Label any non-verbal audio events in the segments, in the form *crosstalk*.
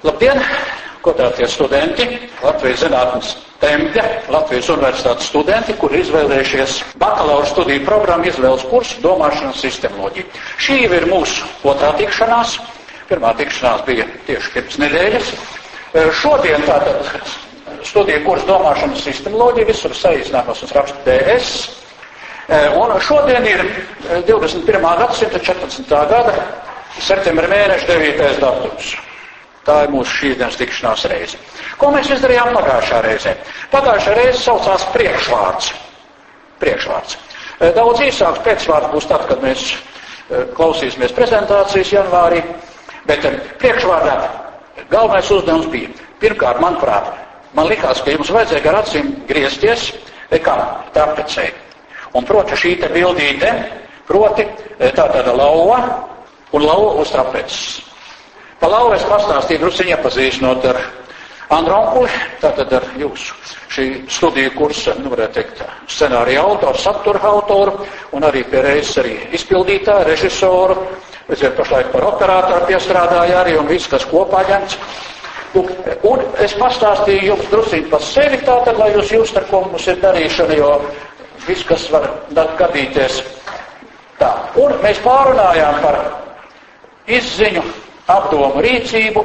Labdien, godātie studenti, Latvijas zinātnes temde, Latvijas universitātes studenti, kuri izvēlējušies bakalaura studiju programmu izvēles kursu domāšanas sistemoloģiju. Šī jau ir mūsu otrā tikšanās. Pirmā tikšanās bija tieši pirms nedēļas. E, Šodien tātad studiju kursu domāšanas sistemoloģija visur saīsinājumos un raksta DS. E, Un šodien ir 21. gadsimta 14. gada septembra mēneša 9. datums. Tā ir mūsu šīs dienas tikšanās reize. Ko mēs izdarījām pagājušā reizē? Pagājušā reize saucās priekšvārds. Priekšvārds. E, Daudz īsāks pēcvārds būs tad, kad mēs e, klausīsimies prezentācijas janvārī, bet e, priekšvārdā galvenais uzdevums bija. Pirmkārt, manuprāt, man likās, ka jums vajadzēja gar acīm griezties, kā trapecei. Un proti šī te bildīte, proti tā tāda lauva un lauva uz trapeces. Pa lauvu es pastāstīju, drusciņi iepazīstinot ar Andru Onkuli, tātad ar jūsu šī studiju kursa, nu varētu teikt, scenārija autoru, satura autoru un arī pie reizes arī izpildītāju, režisoru. Redziet, pašlaik par operātoru piestrādāja arī un viss, kas kopā ņemts. Lūk, un es pastāstīju jums drusciņi par sevi tātad, lai jūs jūs ar ko mums ir darīšana, jo viss, kas var gadīties. Tā. Un mēs pārunājām par izziņu apdomu rīcību,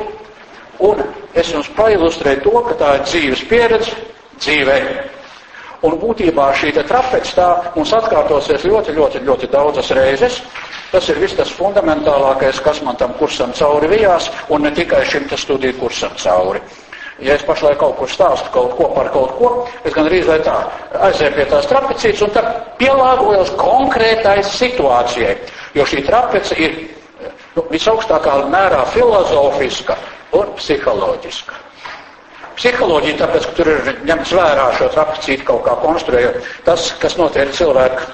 un es jums pailustrēju to, ka tā ir dzīves pieredze dzīvē. Un būtībā šī trapece tā mums atkārtosies ļoti, ļoti, ļoti daudzas reizes. Tas ir viss tas fundamentālākais, kas man tam kursam cauri vijās, un ne tikai šim studiju kursam cauri. Ja es pašlaik kaut kur stāstu kaut ko par kaut ko, es gan arī vai tā aizēju pie tās trapecītes un tad pielāgojos konkrētai situācijai, jo šī trapece ir nu, visaugstākā mērā filozofiska un psiholoģiska. Psiholoģija, tāpēc, ka tur ir ņemts vērā šo trapecīti kaut kā konstruējot, tas, kas notiek cilvēku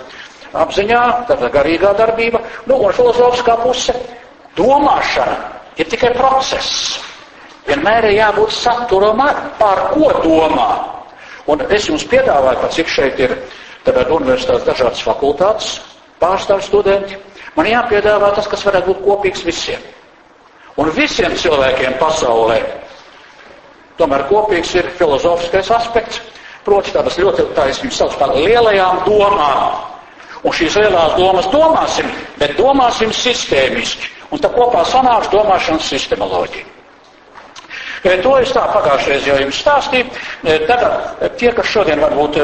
apziņā, tāda garīgā darbība, nu, un filozofiskā puse - domāšana ir tikai process. Vienmēr ir jābūt saturam, par ko domā. Un es jums piedāvāju, ka cik šeit ir tātad universitātes dažādas fakultātes, pārstāv studenti, Man jāpiedāvā tas, kas varētu būt kopīgs visiem. Un visiem cilvēkiem pasaulē tomēr kopīgs ir filozofiskais aspekts, proti tādas ļoti, tā es viņus saucu par lielajām domām. Un šīs lielās domas domāsim, bet domāsim sistēmiski. Un tā kopā sanāks domāšanas sistemoloģija. To es tā pagājušajā jau jums stāstīju. Tagad tie, kas šodien varbūt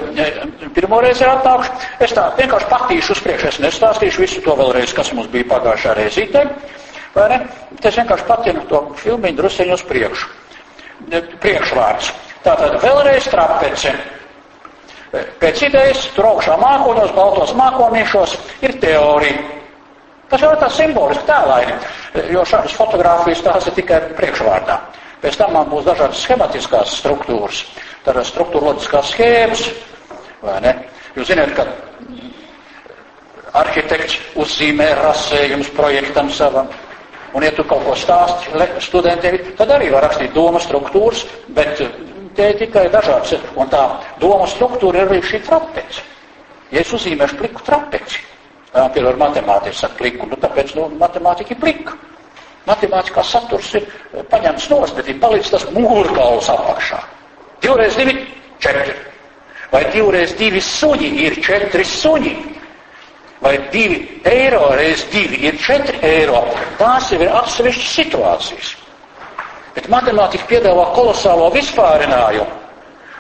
pirmoreiz ir atnākuši, es tā vienkārši patīšu uz priekšu. Es nestāstīšu visu to vēlreiz, kas mums bija pagājušā reizītē. Vai ne? Es vienkārši patinu to filmiņu druseņu uz priekšu. Priekšvārds. Tātad vēlreiz trapece. Pēc idejas tur augšā mākoņos, baltos mākonīšos ir teorija. Tas jau ir tā simboliski tēlaini, jo šādas fotogrāfijas tās ir tikai priekšvārdā. Pēc tam man būs dažādas schematiskās struktūras, tādas struktūroloģiskās schēmas, vai ne? Jūs zināt, ka arhitekts uzzīmē rasējums projektam savam, un ja tu kaut ko stāsti studentiem, tad arī var rakstīt domu struktūras, bet te ir tikai dažādas, un tā domu struktūra ir arī šī trapece. Ja es uzzīmēšu pliku trapeci, piemēram, matemātiski saka pliku, nu tāpēc, nu, matemātika ir plika. Matemātikā saturs ir eh, paņemts nost, bet ir palicis tas mūrkauls apakšā. Divreiz divi - četri. Vai divreiz divi suņi ir četri suņi? Vai divi eiro reiz divi ir četri eiro? Tās jau ir atsevišķas situācijas. Bet matemātika piedāvā kolosālo vispārinājumu,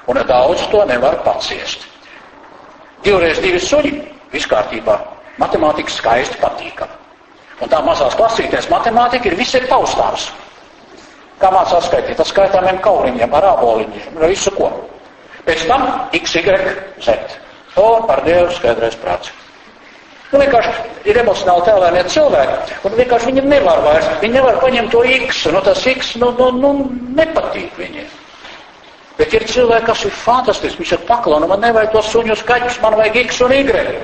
un daudz to nevar paciest. Divreiz divi suņi - viss kārtībā. Matemātika skaisti patīkama. Un tā mazās klasītēs matemātika ir viss ir taustāms. Kā mācās skaitīt? Tas skaitāmiem kauliņiem, ar āboliņiem, ar visu ko. Pēc tam x, y, z. To par Dievu skaidrais prāts. Nu, vienkārši ir emocionāli tēlēnie cilvēki, un vienkārši viņiem nevar vairs, viņi nevar paņemt to x, no tas x, nu, nu, nu nepatīk viņiem. Bet ir cilvēki, kas ir fantastiski, viņš ir paklau, nu man nevajag tos suņu skaļus, man vajag x un y.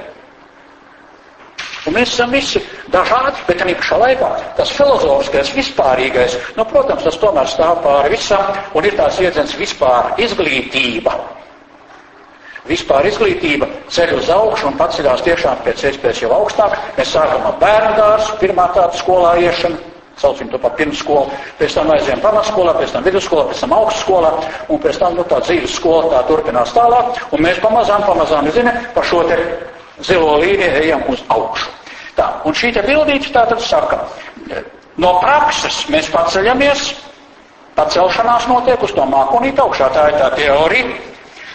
Un mēs esam visi dažādi, bet arī pašā laikā tas filozofiskais, vispārīgais, nu, protams, tas tomēr stāv pāri visam un ir tās iedzens vispār izglītība. Vispār izglītība ceļ uz augšu un paceļās tiešām pēc iespējas jau augstāk. Mēs sākam ar bērnu dārstu, pirmā tāda skolā iešana, saucam to par pirmsskolu, pēc tam aizējām pamatskolā, pēc tam vidusskolā, pēc tam augstskolā, un pēc tam nu, tā dzīves skola tā turpinās tālāk, un mēs pamazām, pamazām, zini, pa šo te zilo līniju ejam uz augšu. Tā, un šī te bildīte tā tad saka, no prakses mēs paceļamies, pacelšanās notiek uz to mākonīt augšā, tā ir tā teorija.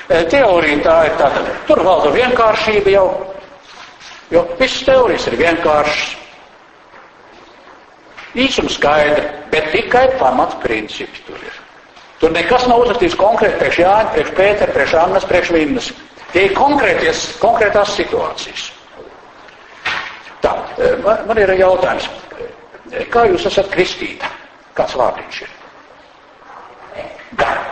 E, teorija tā ir tāda, tur valda vienkāršība jau, jo visas teorijas ir vienkāršas. Īsums skaidri, bet tikai pamatprincipi tur ir. Tur nekas nav uzrakstīts konkrēti priekš Jāņa, priekš Pētera, priekš Annas, priekš Vinnas. Tie ir konkrētās situācijas. Tā, e, man, man ir jautājums. E, kā jūs esat kristīta? Kāds vārdiņš ir? Dara.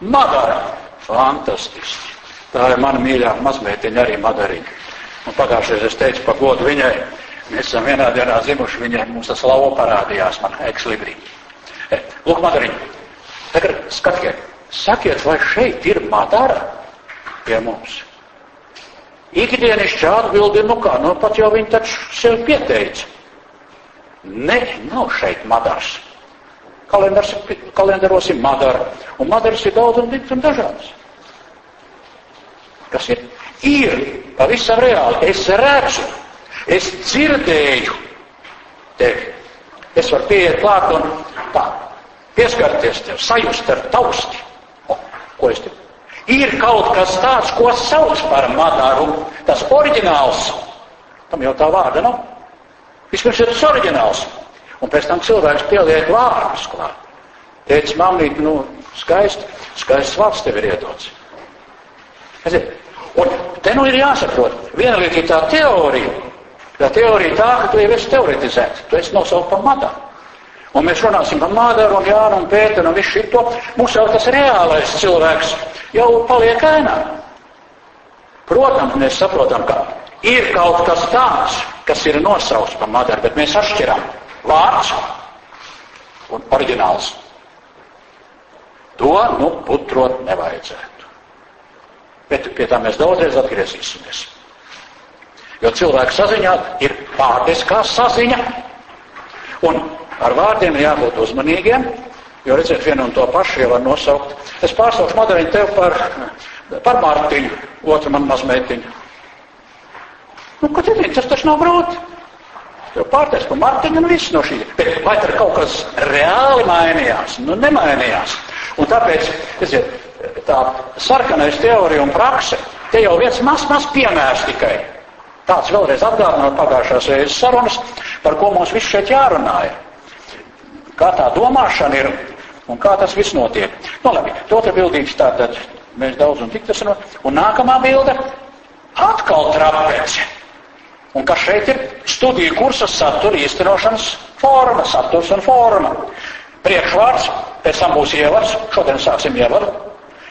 Madara. Fantastiski. Tā ir mana mīļā mazmeitiņa arī Madariņa. Un pagājušajā es teicu par godu viņai, Mēs esam vienā dienā zimuši, viņai mums tas lavo parādījās, man ekslibri. E, lūk, Madariņa, tagad skatiet, sakiet, vai šeit ir Madara pie mums? Ikdienišķi atbildi, nu kā, nu pat jau viņi taču sev pieteica. Ne, nav šeit Madars. Kalendars, kalendāros ir Madara, un Madaras ir daudz un, un dažādas. Kas ir? Ir pavisam reāli. Es redzu, Es dzirdēju tevi. Es varu pieiet klāt un tā, pieskarties tev, sajust ar tausti. O, ko es tev? Ir kaut kas tāds, ko sauc par madaru. Tas oriģināls. Tam jau tā vārda nav. Vispirms ir tas oriģināls. Un pēc tam cilvēks pieliek vārdus klāt. Teicis, mamīt, nu, skaisti, skaists vārds tev ir iedots. Un te nu ir jāsaprot, viena lieta ir tā teorija, Tā teorija tā, ka tu jau esi teoretizēts, tu esi nosaukt par madaru. Un mēs runāsim par Mādaru un Jānu un Pēteru un visu šito. Mums jau tas reālais cilvēks jau paliek ēnā. Protams, mēs saprotam, ka ir kaut kas tāds, kas ir nosaukts par Mādaru, bet mēs atšķiram vārds un oriģināls. To, nu, putrot nevajadzētu. Bet pie tā mēs daudzreiz atgriezīsimies. Jo cilvēku saziņā ir pārdiskā saziņa. Un ar vārdiem jābūt uzmanīgiem, jo redziet, vienu un to pašu jau var nosaukt. Es pārsaukšu modeliņu tev par, par Mārtiņu, otru man mazmeitiņu. Nu, ko tad tas taču nav grūti? Jo pārtais par Mārtiņu un viss no šī. Bet vai tur kaut kas reāli mainījās? Nu, nemainījās. Un tāpēc, redziet, tā sarkanais teorija un prakse, te jau viens maz, maz piemērs tikai. Tāds vēlreiz atgādināt pagājušās reizes sarunas, par ko mums viss šeit jārunāja. Kā tā domāšana ir un kā tas viss notiek. Nu labi, to te bildīgs tātad mēs daudz un tik tas no. Un nākamā bilde atkal trapece. Un kas šeit ir studiju kursa satura īstenošanas forma, saturs un forma. Priekšvārds, pēc tam būs ievads, šodien sāksim ievadu.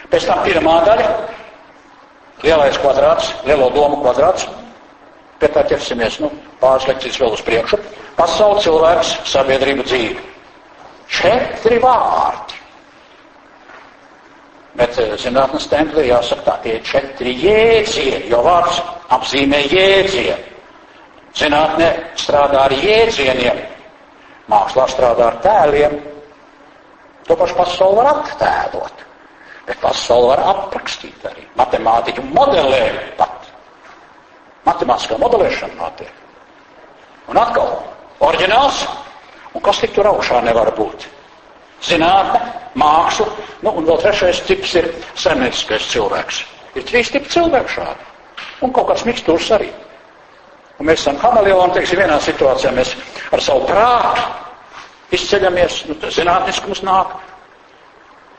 Pēc tam pirmā daļa, lielais kvadrāts, lielo domu kvadrāts, Pie tā ķersimies, nu, pāris lekcijas vēl uz priekšu. Pasauli, cilvēks, sabiedrība, dzīve. Četri vārdi. Bet eh, zinātnes templī jāsaka tā, tie četri jēdzieni, jo vārds apzīmē jēdzienu. Zinātnē strādā ar jēdzieniem, mākslā strādā ar tēliem. To pašu pasauli var attēlot, bet pasauli var aprakstīt arī. Matemātiķu modelē pat Matemātiskā modelēšana notiek. Un atkal, oriģināls, un kas tik tur augšā nevar būt? Zinātne, māksla, nu, un vēl trešais tips ir saimnieciskais cilvēks. Ir trīs tipi cilvēku šādi. Un kaut kāds mikstūrs arī. Un mēs esam kameleoni, teiksim, vienā situācijā mēs ar savu prātu izceļamies, nu, zinātniskums nāk.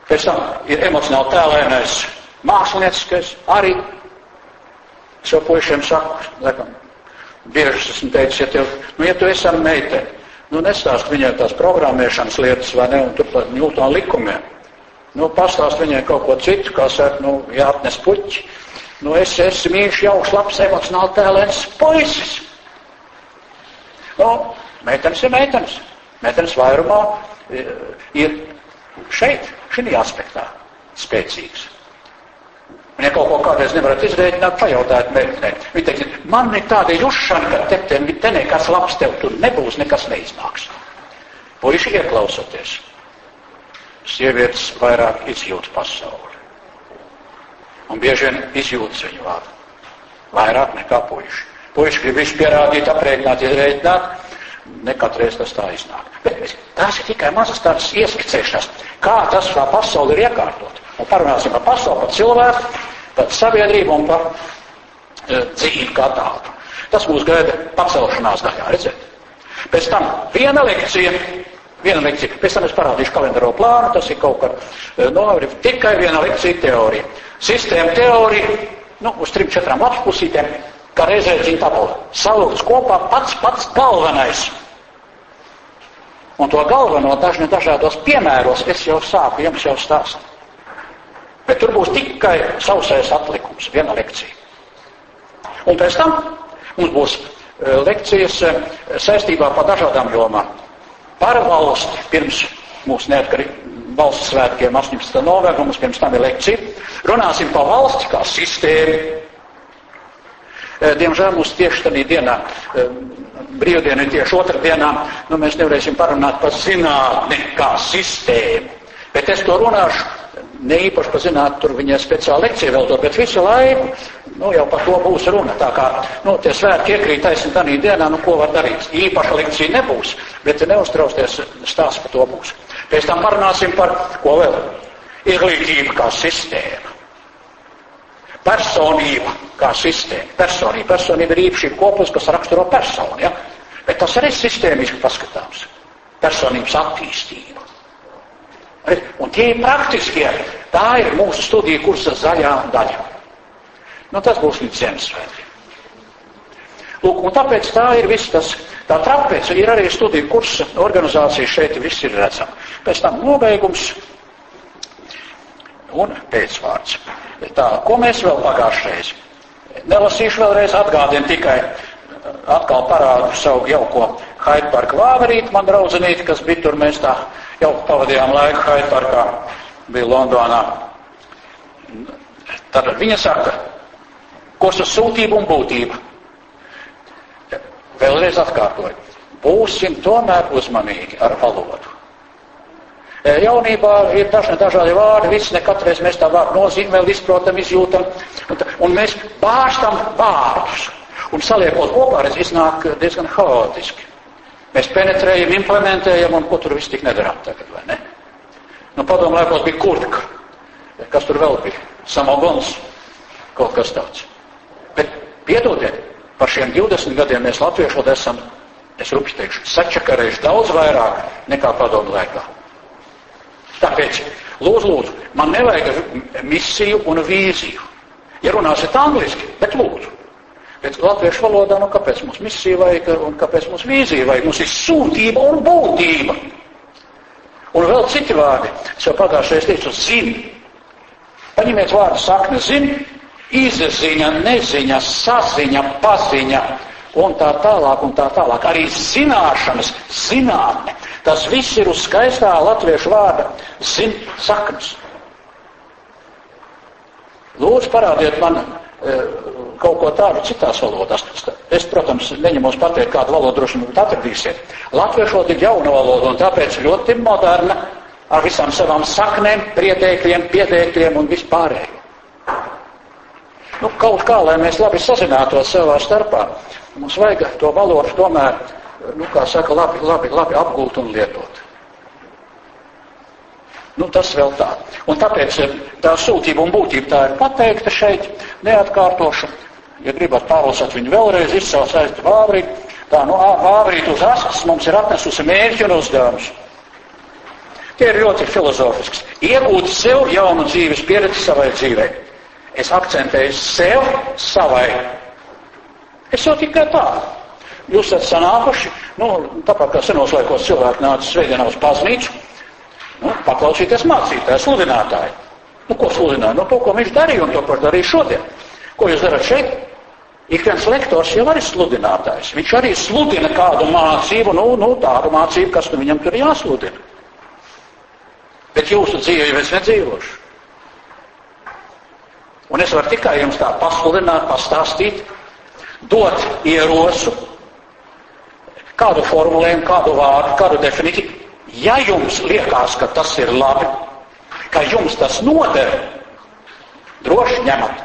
Pēc tam ir emocionāli tēlēnais, mākslinieckais arī Es jau puišiem saku, laikam, bieži esmu teicis, ja, tev, nu, ja tu esi ar meiteni, nu, nestāst viņai tās programmēšanas lietas, vai ne, un tur par Ņūtona likumiem. Nu, pastāst viņai kaut ko citu, kā saka, nu, jāatnes puķi. Nu, es esmu mīļš, jauks, labs, emocionāli tēlēns puisis. Nu, meitenes ir meitenes. Meitenes vairumā ir šeit, šī aspektā spēcīgs. Un, ja kaut ko kādreiz nevarat izrēķināt, pajautājiet meitenei. Viņa teiks, man ir tāda jušana, ka te, te, te nekas labs tev tur nebūs, nekas neiznāks. Puiši ieklausoties. Sievietes vairāk izjūt pasauli. Un bieži vien izjūtas viņu vārdu. Vairāk nekā puiši. Puiši grib visu pierādīt, aprēķināt, izrēķināt. Ne katreiz tas tā iznāk. Bet tās ir tikai mazas tādas ieskicēšanas, kā tas kā pasauli ir iekārtot. Un parunāsim par pasauli, par cilvēku, par sabiedrību un par e, dzīvi kā tādu. Tas mūs gaida pacelšanās daļā, redzēt. Pēc tam viena lekcija, viena lekcija, pēc tam es parādīšu kalendāro plānu, tas ir kaut kā, e, no, tikai viena lekcija teorija. Sistēma teorija, nu, uz trim, četrām lapspusītēm, kā reizē tabula. Salikts kopā pats pats galvenais. Un to galveno dažni dažādos piemēros es jau sāku jums jau stāstīt. Bet tur būs tikai sausais atlikums, viena lekcija. Un pēc tam mums būs e, lekcijas e, saistībā par dažādām jomām. Par valsti pirms mūsu neatkarīgi valsts svētkiem 18. novembrī, mums pirms tam ir lekcija. Runāsim par valsti kā sistēmu, diemžēl mums tieši tādā dienā, eh, brīvdiena ir tieši otrdienā, nu mēs nevarēsim parunāt par zinātni kā sistēmu. Bet es to runāšu ne īpaši par zinātni, tur viņai speciāla lekcija vēl to, bet visu laiku, nu jau par to būs runa. Tā kā, nu, tie svētki iekrīt taisni tādā dienā, nu, ko var darīt. Īpaša lekcija nebūs, bet neuztrausties, stāsts par to būs. Pēc tam parunāsim par, ko vēl? Izglītība kā sistēma. Personība kā sistēma. Personība, personība ir īpašība kopums, kas raksturo personu. Ja? Bet tas arī sistēmiski paskatāms. Personības attīstība. Un tie ir praktiskie. Tā ir mūsu studija kursa zaļā daļa. Nu, tas būs līdz Ziemassvētkiem. Lūk, un tāpēc tā ir viss tas, tā tāpēc ir arī studiju kursa organizācija šeit viss ir redzama. Pēc tam nobeigums un pēcvārds. Tā, ko mēs vēl pagājušreiz? Nelasīšu vēlreiz, atgādinu tikai atkal parādu savu jauko Haidparku vāverīti, man draudzenīti, kas bija tur, mēs tā jau pavadījām laiku Haidparkā, bija Londonā. Tad viņa saka, kursa sūtība un būtība. Vēlreiz atkārtoju, būsim tomēr uzmanīgi ar valodu. Jaunībā ir dažni dažādi vārdi, viss ne katreiz mēs tā vārdu nozīmi vēl izprotam, izjūtam, un, un mēs bārstam vārdus. Un saliekot kopā, redz, iznāk diezgan haotiski. Mēs penetrējam, implementējam, un ko tur viss tik nedarām tagad, vai ne? Nu, padomu laikos bija kurtka. Kas tur vēl bija? Samogons. Kaut kas tāds. Bet piedodiet, par šiem 20 gadiem mēs latviešu esam, es rupši teikšu, sačakarējuši daudz vairāk nekā padomu laikā. Tāpēc, lūdzu, lūdzu, man nevajag misiju un vīziju. Ja runāsiet angliski, bet lūdzu. Bet latviešu valodā, nu kāpēc mums misija vajag un kāpēc mums vīzija vajag? Mums ir sūtība un būtība. Un vēl citi vārdi. Es jau pagājušajā teicu, zini. Paņemiet vārdu sakni zini, izziņa, neziņa, saziņa, paziņa un tā tālāk un tā tālāk. Arī zināšanas, zinātne. Tas viss ir uz skaistā latviešu vārda zin saknes. Lūdzu, parādiet man e, kaut ko tādu citās valodās. Es, protams, neņemos pateikt, kādu valodu droši vien atradīsiet. Latviešu valoda ir jauna valoda un tāpēc ļoti moderna ar visām savām saknēm, prietēkļiem, pietēkļiem un vispārējo. Nu, kaut kā, lai mēs labi sazinātos savā starpā, mums vajag to valodu tomēr nu, kā saka, labi, labi, labi apgūt un lietot. Nu, tas vēl tā. Un tāpēc eh, tā sūtība un būtība tā ir pateikta šeit, neatkārtošu. Ja gribat pārlasāt viņu vēlreiz, izcels aizt vāvrīt. Tā, nu, vāvrīt uz askas mums ir atnesusi mērķi un uzdevumus. Tie ir ļoti filozofisks. Iegūt sev jaunu dzīves pieredzi savai dzīvei. Es akcentēju sev savai. Es jau tikai tā. Jūs esat sanākuši, nu, tāpat kā senos laikos cilvēki nāca svētdienā uz baznīcu, nu, paklausīties mācītāju, sludinātāju. Nu, ko sludināja? Nu, to, ko viņš darīja un to, ko darīja šodien. Ko jūs darat šeit? Ik viens lektors jau arī sludinātājs. Viņš arī sludina kādu mācību, nu, nu tādu mācību, kas nu viņam tur jāsludina. Bet jūsu dzīve jau es nedzīvošu. Un es varu tikai jums tā pasludināt, pastāstīt, dot ierosu, kādu formulējumu, kādu vārdu, kādu definīciju. Ja jums liekas, ka tas ir labi, ka jums tas noder, droši ņemat.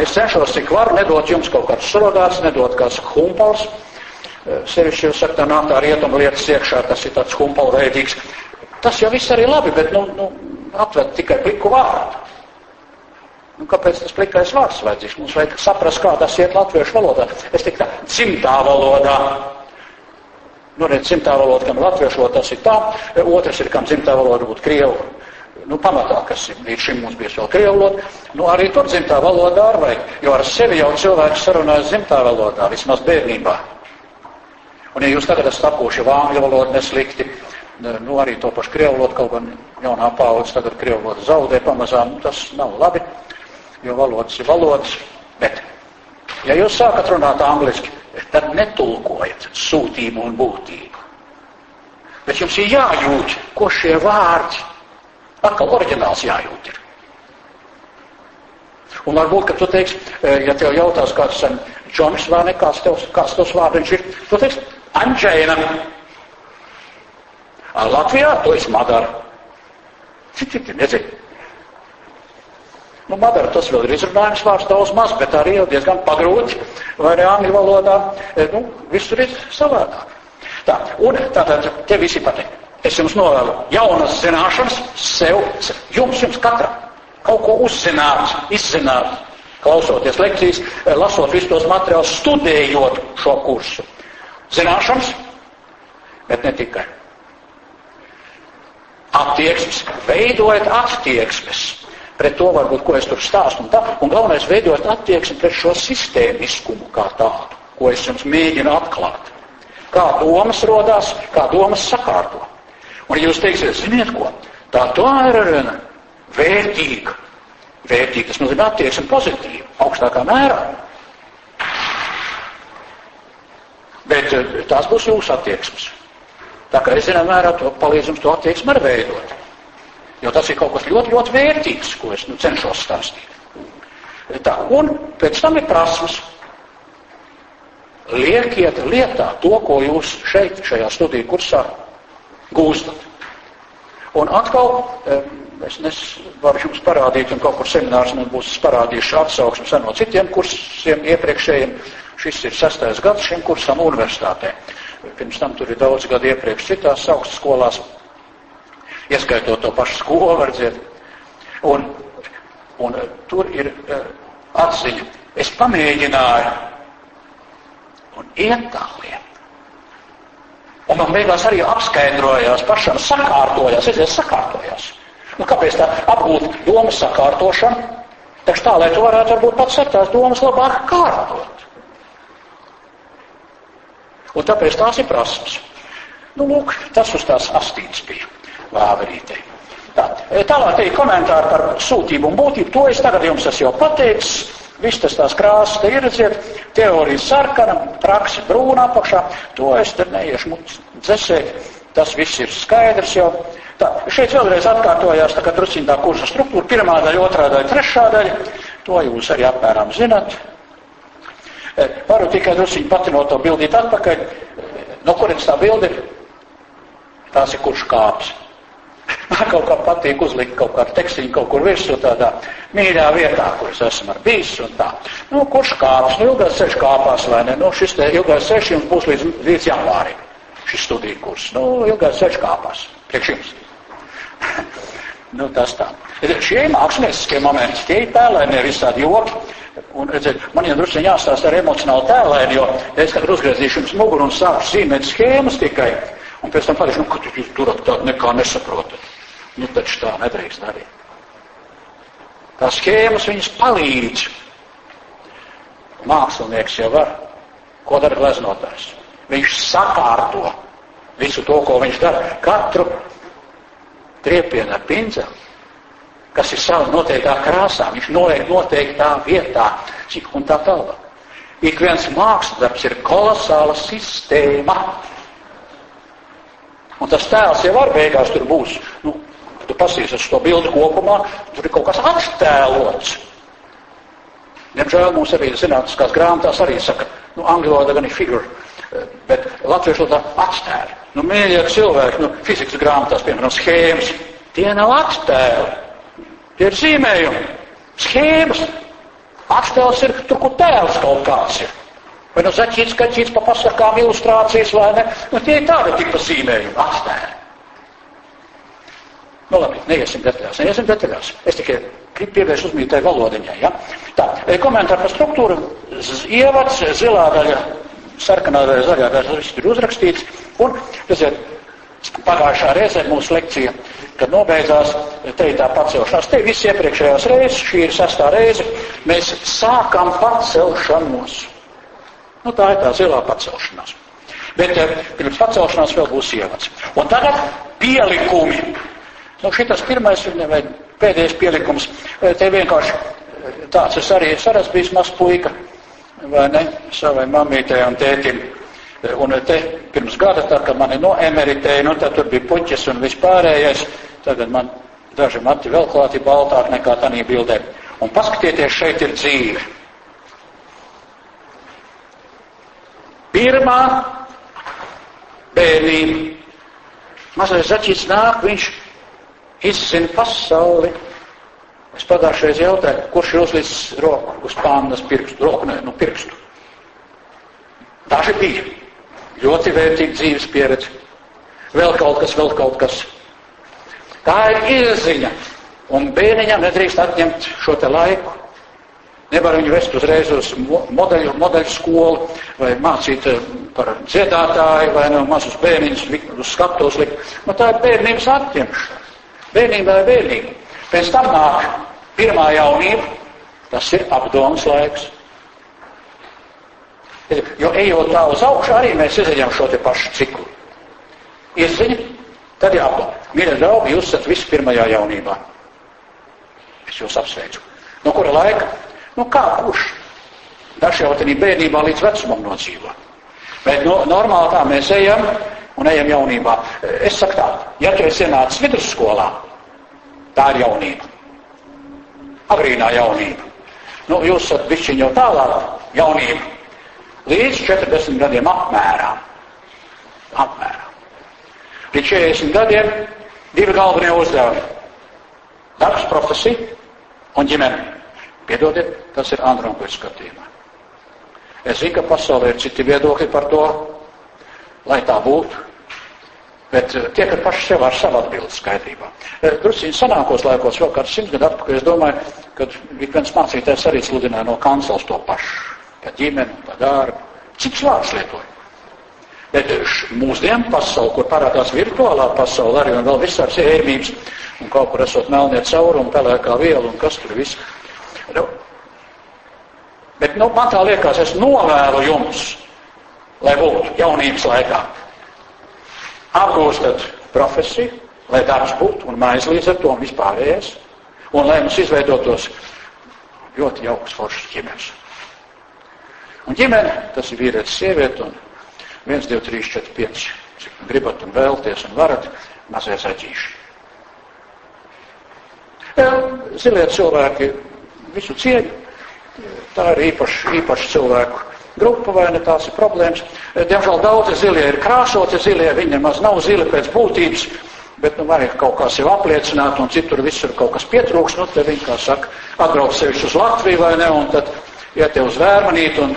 Es cenšos, cik varu, nedot jums kaut kāds surodāts, nedot kāds humpals. Sevišķi jūs sakat, nāk tā rietuma lietas iekšā, tas ir tāds humpalveidīgs. Tas jau viss arī labi, bet, nu, nu atved tikai pliku vārdu. Nu, kāpēc tas plikais vārds vajadzīgs? Mums vajag saprast, kā tas iet latviešu valodā. Es tikai tā, dzimtā valodā. Nu, redz, dzimtā valoda, kam latviešu valoda tas ir tā, otrs ir, kam dzimtā valoda būtu krievu. Nu, pamatā, kas ir līdz šim mums bijis vēl krievu valoda, nu, arī tur dzimtā valodā ar vajag, jo ar sevi jau cilvēks sarunājas dzimtā valodā, vismaz bērnībā. Un ja jūs tagad esat apgūši vāngļu valodu neslikti, nu, arī to pašu krievu valodu, kaut gan jaunā paudze tagad krievu valodu zaudē pamazām, tas nav labi jo valodas ir valodas. Bet, ja jūs sākat runāt angliski, tad netulkojiet sūtību un būtību. Bet jums ir jājūt, ko šie vārdi, atkal oriģināls jājūt ir. Un varbūt, ka tu teiksi, eh, ja tev jautās kāds sen Džonis vai ne, kāds tev, kāds tavs vārdiņš ir, tu teiksi, Anģēna. Latvijā to es madaru. Citi nezinu. Nu, Madara tas vēl ir izrunājums vārds daudz maz, bet arī jau diezgan pagrūti, vai arī angļu valodā, e, nu, visur ir savādāk. Tā, un tātad te visi patīk. Es jums novēlu jaunas zināšanas sev, jums, jums katram. Kaut ko uzzināt, izzināt, klausoties lekcijas, e, lasot visus tos materiālus, studējot šo kursu. Zināšanas, bet ne tikai. Attieksmes, veidojot attieksmes pret to varbūt, ko es tur stāstu un tā. Un galvenais veidot attieksmi pret šo sistēmiskumu kā tādu, ko es jums mēģinu atklāt. Kā domas rodās, kā domas sakārto. Un jūs teiksiet, ziniet ko, tā tā ir vērtīga. Vērtīga, tas nozīmē attieksmi pozitīva, augstākā mērā. Bet eh, tās būs jūsu attieksmes. Tā kā es zinām mērā to palīdz jums to attieksmi arī veidot. Jo tas ir kaut kas ļoti, ļoti vērtīgs, ko es nu, cenšos stāstīt. Tā, un pēc tam ir prasmes. Liekiet lietā to, ko jūs šeit, šajā studiju kursā gūstat. Un atkal, es nevaru jums parādīt, un kaut kur seminārs mums būs parādījuši atsauksmes no citiem kursiem iepriekšējiem. Šis ir sastais gads šim kursam universitātē. Pirms tam tur ir daudz gadu iepriekš citās augstas skolās ieskaitot to pašu skolu, redziet. Un, un tur ir uh, atziņa. Es pamēģināju un iet tā lieta. Un man beigās arī apskaidrojās, pašam sakārtojās, aizies sakārtojās. Nu, kāpēc tā apgūt domas sakārtošanu? Taču tā, lai tu varētu varbūt pats ar tās domas labāk kārtot. Un tāpēc tās ir prasmes. Nu, lūk, tas uz tās astītes bija vāverītei. E, tālāk ir komentāri par sūtību un būtību. To es tagad jums esmu jau pateicis. Viss tas tās krāsas te ir, redziet, teorija sarkana, praksa brūna apakšā. To es te neiešu dzesēt. Tas viss ir skaidrs jau. Tā, šeit vēlreiz atkārtojās tā kā drusciņ tā kursa struktūra. Pirmā daļa, otrā daļa, trešā daļa. To jūs arī apmēram zinat. E, varu tikai drusciņ patinot to bildīt atpakaļ. No kurienes tā bilde? Tās ir kurš kāps. *laughs* Kaut kā patīk uzlikt kaut kādu tekstiņu kaut kur virsū tādā mīļā vietā, kur es esmu bijis un tā. Nu, kurš kāps? Nu, ilgais ceļš kāpās vai ne? Nu, šis te ilgais ceļš jums būs līdz, līdz janvārim. Šis studiju kurs. Nu, ilgais ceļš kāpās. Priekš jums. *laughs* nu, tas tā. Šie ir mākslinieckie momenti, tie ir tēlēni, visādi joki. Un, redziet, man jau drusku jāstāsta ar emocionālu tēlēni, jo es tagad uzgriezīšu jums muguru un sākšu zīmēt schēmas tikai. Un pēc tam pateikšu, nu, ka jūs turat tādu nekā nesaprotat. Nu, taču tā nedrīkst darīt. Tās schēmas viņas palīdz. Mākslinieks jau var. Ko dara gleznotājs? Viņš sakārto visu to, ko viņš dara. Katru triepienu ar pinceli, kas ir savā noteiktā krāsā, viņš noliek noteiktā vietā, cik un tā tālāk. Ik viens mākslinieks ir kolosāla sistēma. Un tas tēls jau var beigās tur būs. Nu, tu pasīsies uz to bildi kopumā, tur ir kaut kas attēlots. Diemžēl mums arī zinātniskās grāmatās arī saka, nu, angļu valodā gan ir figure, bet latviešu valodā atstēri. Nu, mīļie cilvēki, nu, fizikas grāmatās, piemēram, schēmas, tie nav atstēri. Tie ir zīmējumi, schēmas. Atstēls ir tur, kur tēls kaut kāds ir. Vai nu zaķīts, kaķīts pa pasakām ilustrācijas vai ne. Nu, tie ir tādi tipa zīmējumi, atstēri. Nu, labi, neiesim detaļās, neiesim detaļās. Es tikai pievērst uzmanību tai valodiņai. Ja? Tā, komentāri par struktūru. Ievads, zilā daļa, sarkanā daļa, zaļā daļa, viss ir uzrakstīts. Un, redziet, pagājušā reizē mūsu lekcija, kad nobeidzās, te ir tā pacelšanās. Te viss iepriekšējās reizes, šī ir sastā reize, mēs sākam pacelšanos. Nu, tā ir tā zilā pacelšanās. Bet eh, pirms pacelšanās vēl būs ievads. Un tagad pielikumi. Nu, šitas pirmais vai pēdējais pielikums. Eh, te vienkārši eh, tāds es arī es arī bijis mazs puika, vai ne, savai mamītei un tētim. Un te pirms gada, tā kā mani noemeritēja, nu tad tur bija puķis un vispārējais, tagad man daži mati vēl klāti baltāk nekā tanī bildē. Un paskatieties, šeit ir dzīve. Pirmā bērnība. Mazais zaķis nāk, viņš izzina pasauli. Es pagājušajā jautāju, kurš ir uzlicis roku uz pānas pirkstu, roku, ne, nu pirkstu. Daži bija. Ļoti vērtīga dzīves pieredze. Vēl kaut kas, vēl kaut kas. Tā ir ieziņa. Un bērniņam nedrīkst atņemt šo te laiku. Nevar viņu vest uzreiz uz modeļu, modeļu skolu vai mācīt eh, par dziedātāju vai no mazus bērniņus uz skatuves likt. Nu, tā ir bērnības atņemšana. Bērnībā ir bērnība. Pēc tam nāk pirmā jaunība, tas ir apdomas laiks. Jo ejot tā uz augšu, arī mēs izējām šo te pašu ciklu. Ieziņa, tad ir apdoma. Mīļie draugi, jūs esat visi pirmajā jaunībā. Es jūs apsveicu. No kura laika? Nu kā kurš? Daži jau tādā bērnībā līdz vecumam nodzīvo. Bet no, normāli tā mēs ejam un ejam jaunībā. Es saku tā, ja tu esi ienācis vidusskolā, tā ir jaunība. Agrīnā jaunība. Nu, jūs esat bišķiņ jau tālāk jaunība. Līdz 40 gadiem apmērā. Apmērā. Līdz 40 gadiem divi galvenie uzdevumi. Darbs, profesija un ģimene. Piedodiet, tas ir Andronkovičs skatījumā. Es zinu, ka pasaulē ir citi viedokļi par to, lai tā būtu, bet eh, tie, kas paši sev ar savu atbildi skaidrībā. Eh, Drusciņi sanākos laikos, vēl kāds simts gadu atpakaļ, es domāju, ka ik viens mācītājs arī sludināja no kancels to pašu. Pa ģimeni, pa darbu. Cits vārds lietoja. Bet eh, mūsdienu pasauli, kur parādās virtuālā pasaule arī vēl visāds ēmības, un kaut kur esot melnie caurumi, pelēkā viela un kas tur viss bet nu, man tā liekas, es novēlu jums, lai būtu jaunības laikā. Apgūstat profesiju, lai darbs būtu un mājas līdz ar to un vispārējais, un lai mums izveidotos ļoti jauks foršs ģimenes. Un ģimene, tas ir vīrietis, sieviete, un 1, 2, 3, 4, 5, cik gribat un vēlties un varat, mazie zaģīši. Zilie cilvēki visu cieņu. Tā ir īpaša īpaš cilvēku grupa, vai ne tās ir problēmas. Diemžēl daudzi zilie ir krāsoti zilie, viņi nemaz nav zili pēc būtības, bet nu vajag kaut kā sev apliecināt, un citur visur kaut kas pietrūks, nu te viņi, kā saka, atbrauc sevišķi uz Latviju, vai ne, un tad iet uz vērmanīt un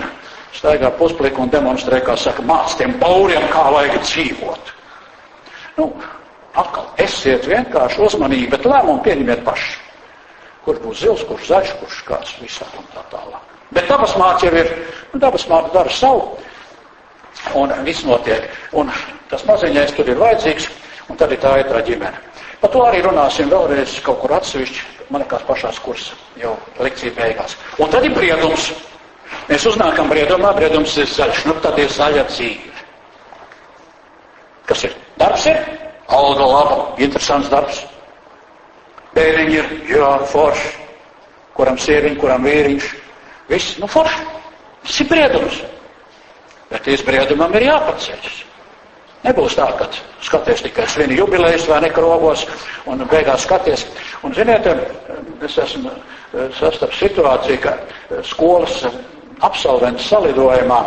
staigā puspliku un demonstrē, kā saka, māc tiem bauriem, kā vajag dzīvot. Nu, atkal, esiet vienkārši uzmanīgi, bet lēmumu pieņemiet paši kurš būs zils, kurš zaļš, kurš kāds visādi un tā tālāk. Bet dabas māte jau ir, nu, dabas māte dara savu, un viss notiek. Un tas maziņais tur ir vajadzīgs, un tad ir tā ir tā ģimene. Par to arī runāsim vēlreiz kaut kur atsevišķi, man liekas, pašās kursa jau lekcija beigās. Un tad ir briedums. Mēs uznākam briedumā, briedums ir zaļš, nu tad ir zaļa dzīve. Kas ir? Darbs ir, alga laba, interesants darbs. Bērniņi ir, jā, forši. Kuram sieviņš, kuram vīriņš. Viss, nu, forši. Tas ir briedums. Bet izbriedumam ir jāpaceļas. Nebūs tā, ka skaties tikai svini jubilejas vai nekrogos un beigās skaties. Un, ziniet, es esmu sastaps situāciju, ka skolas absolventu salidojumā,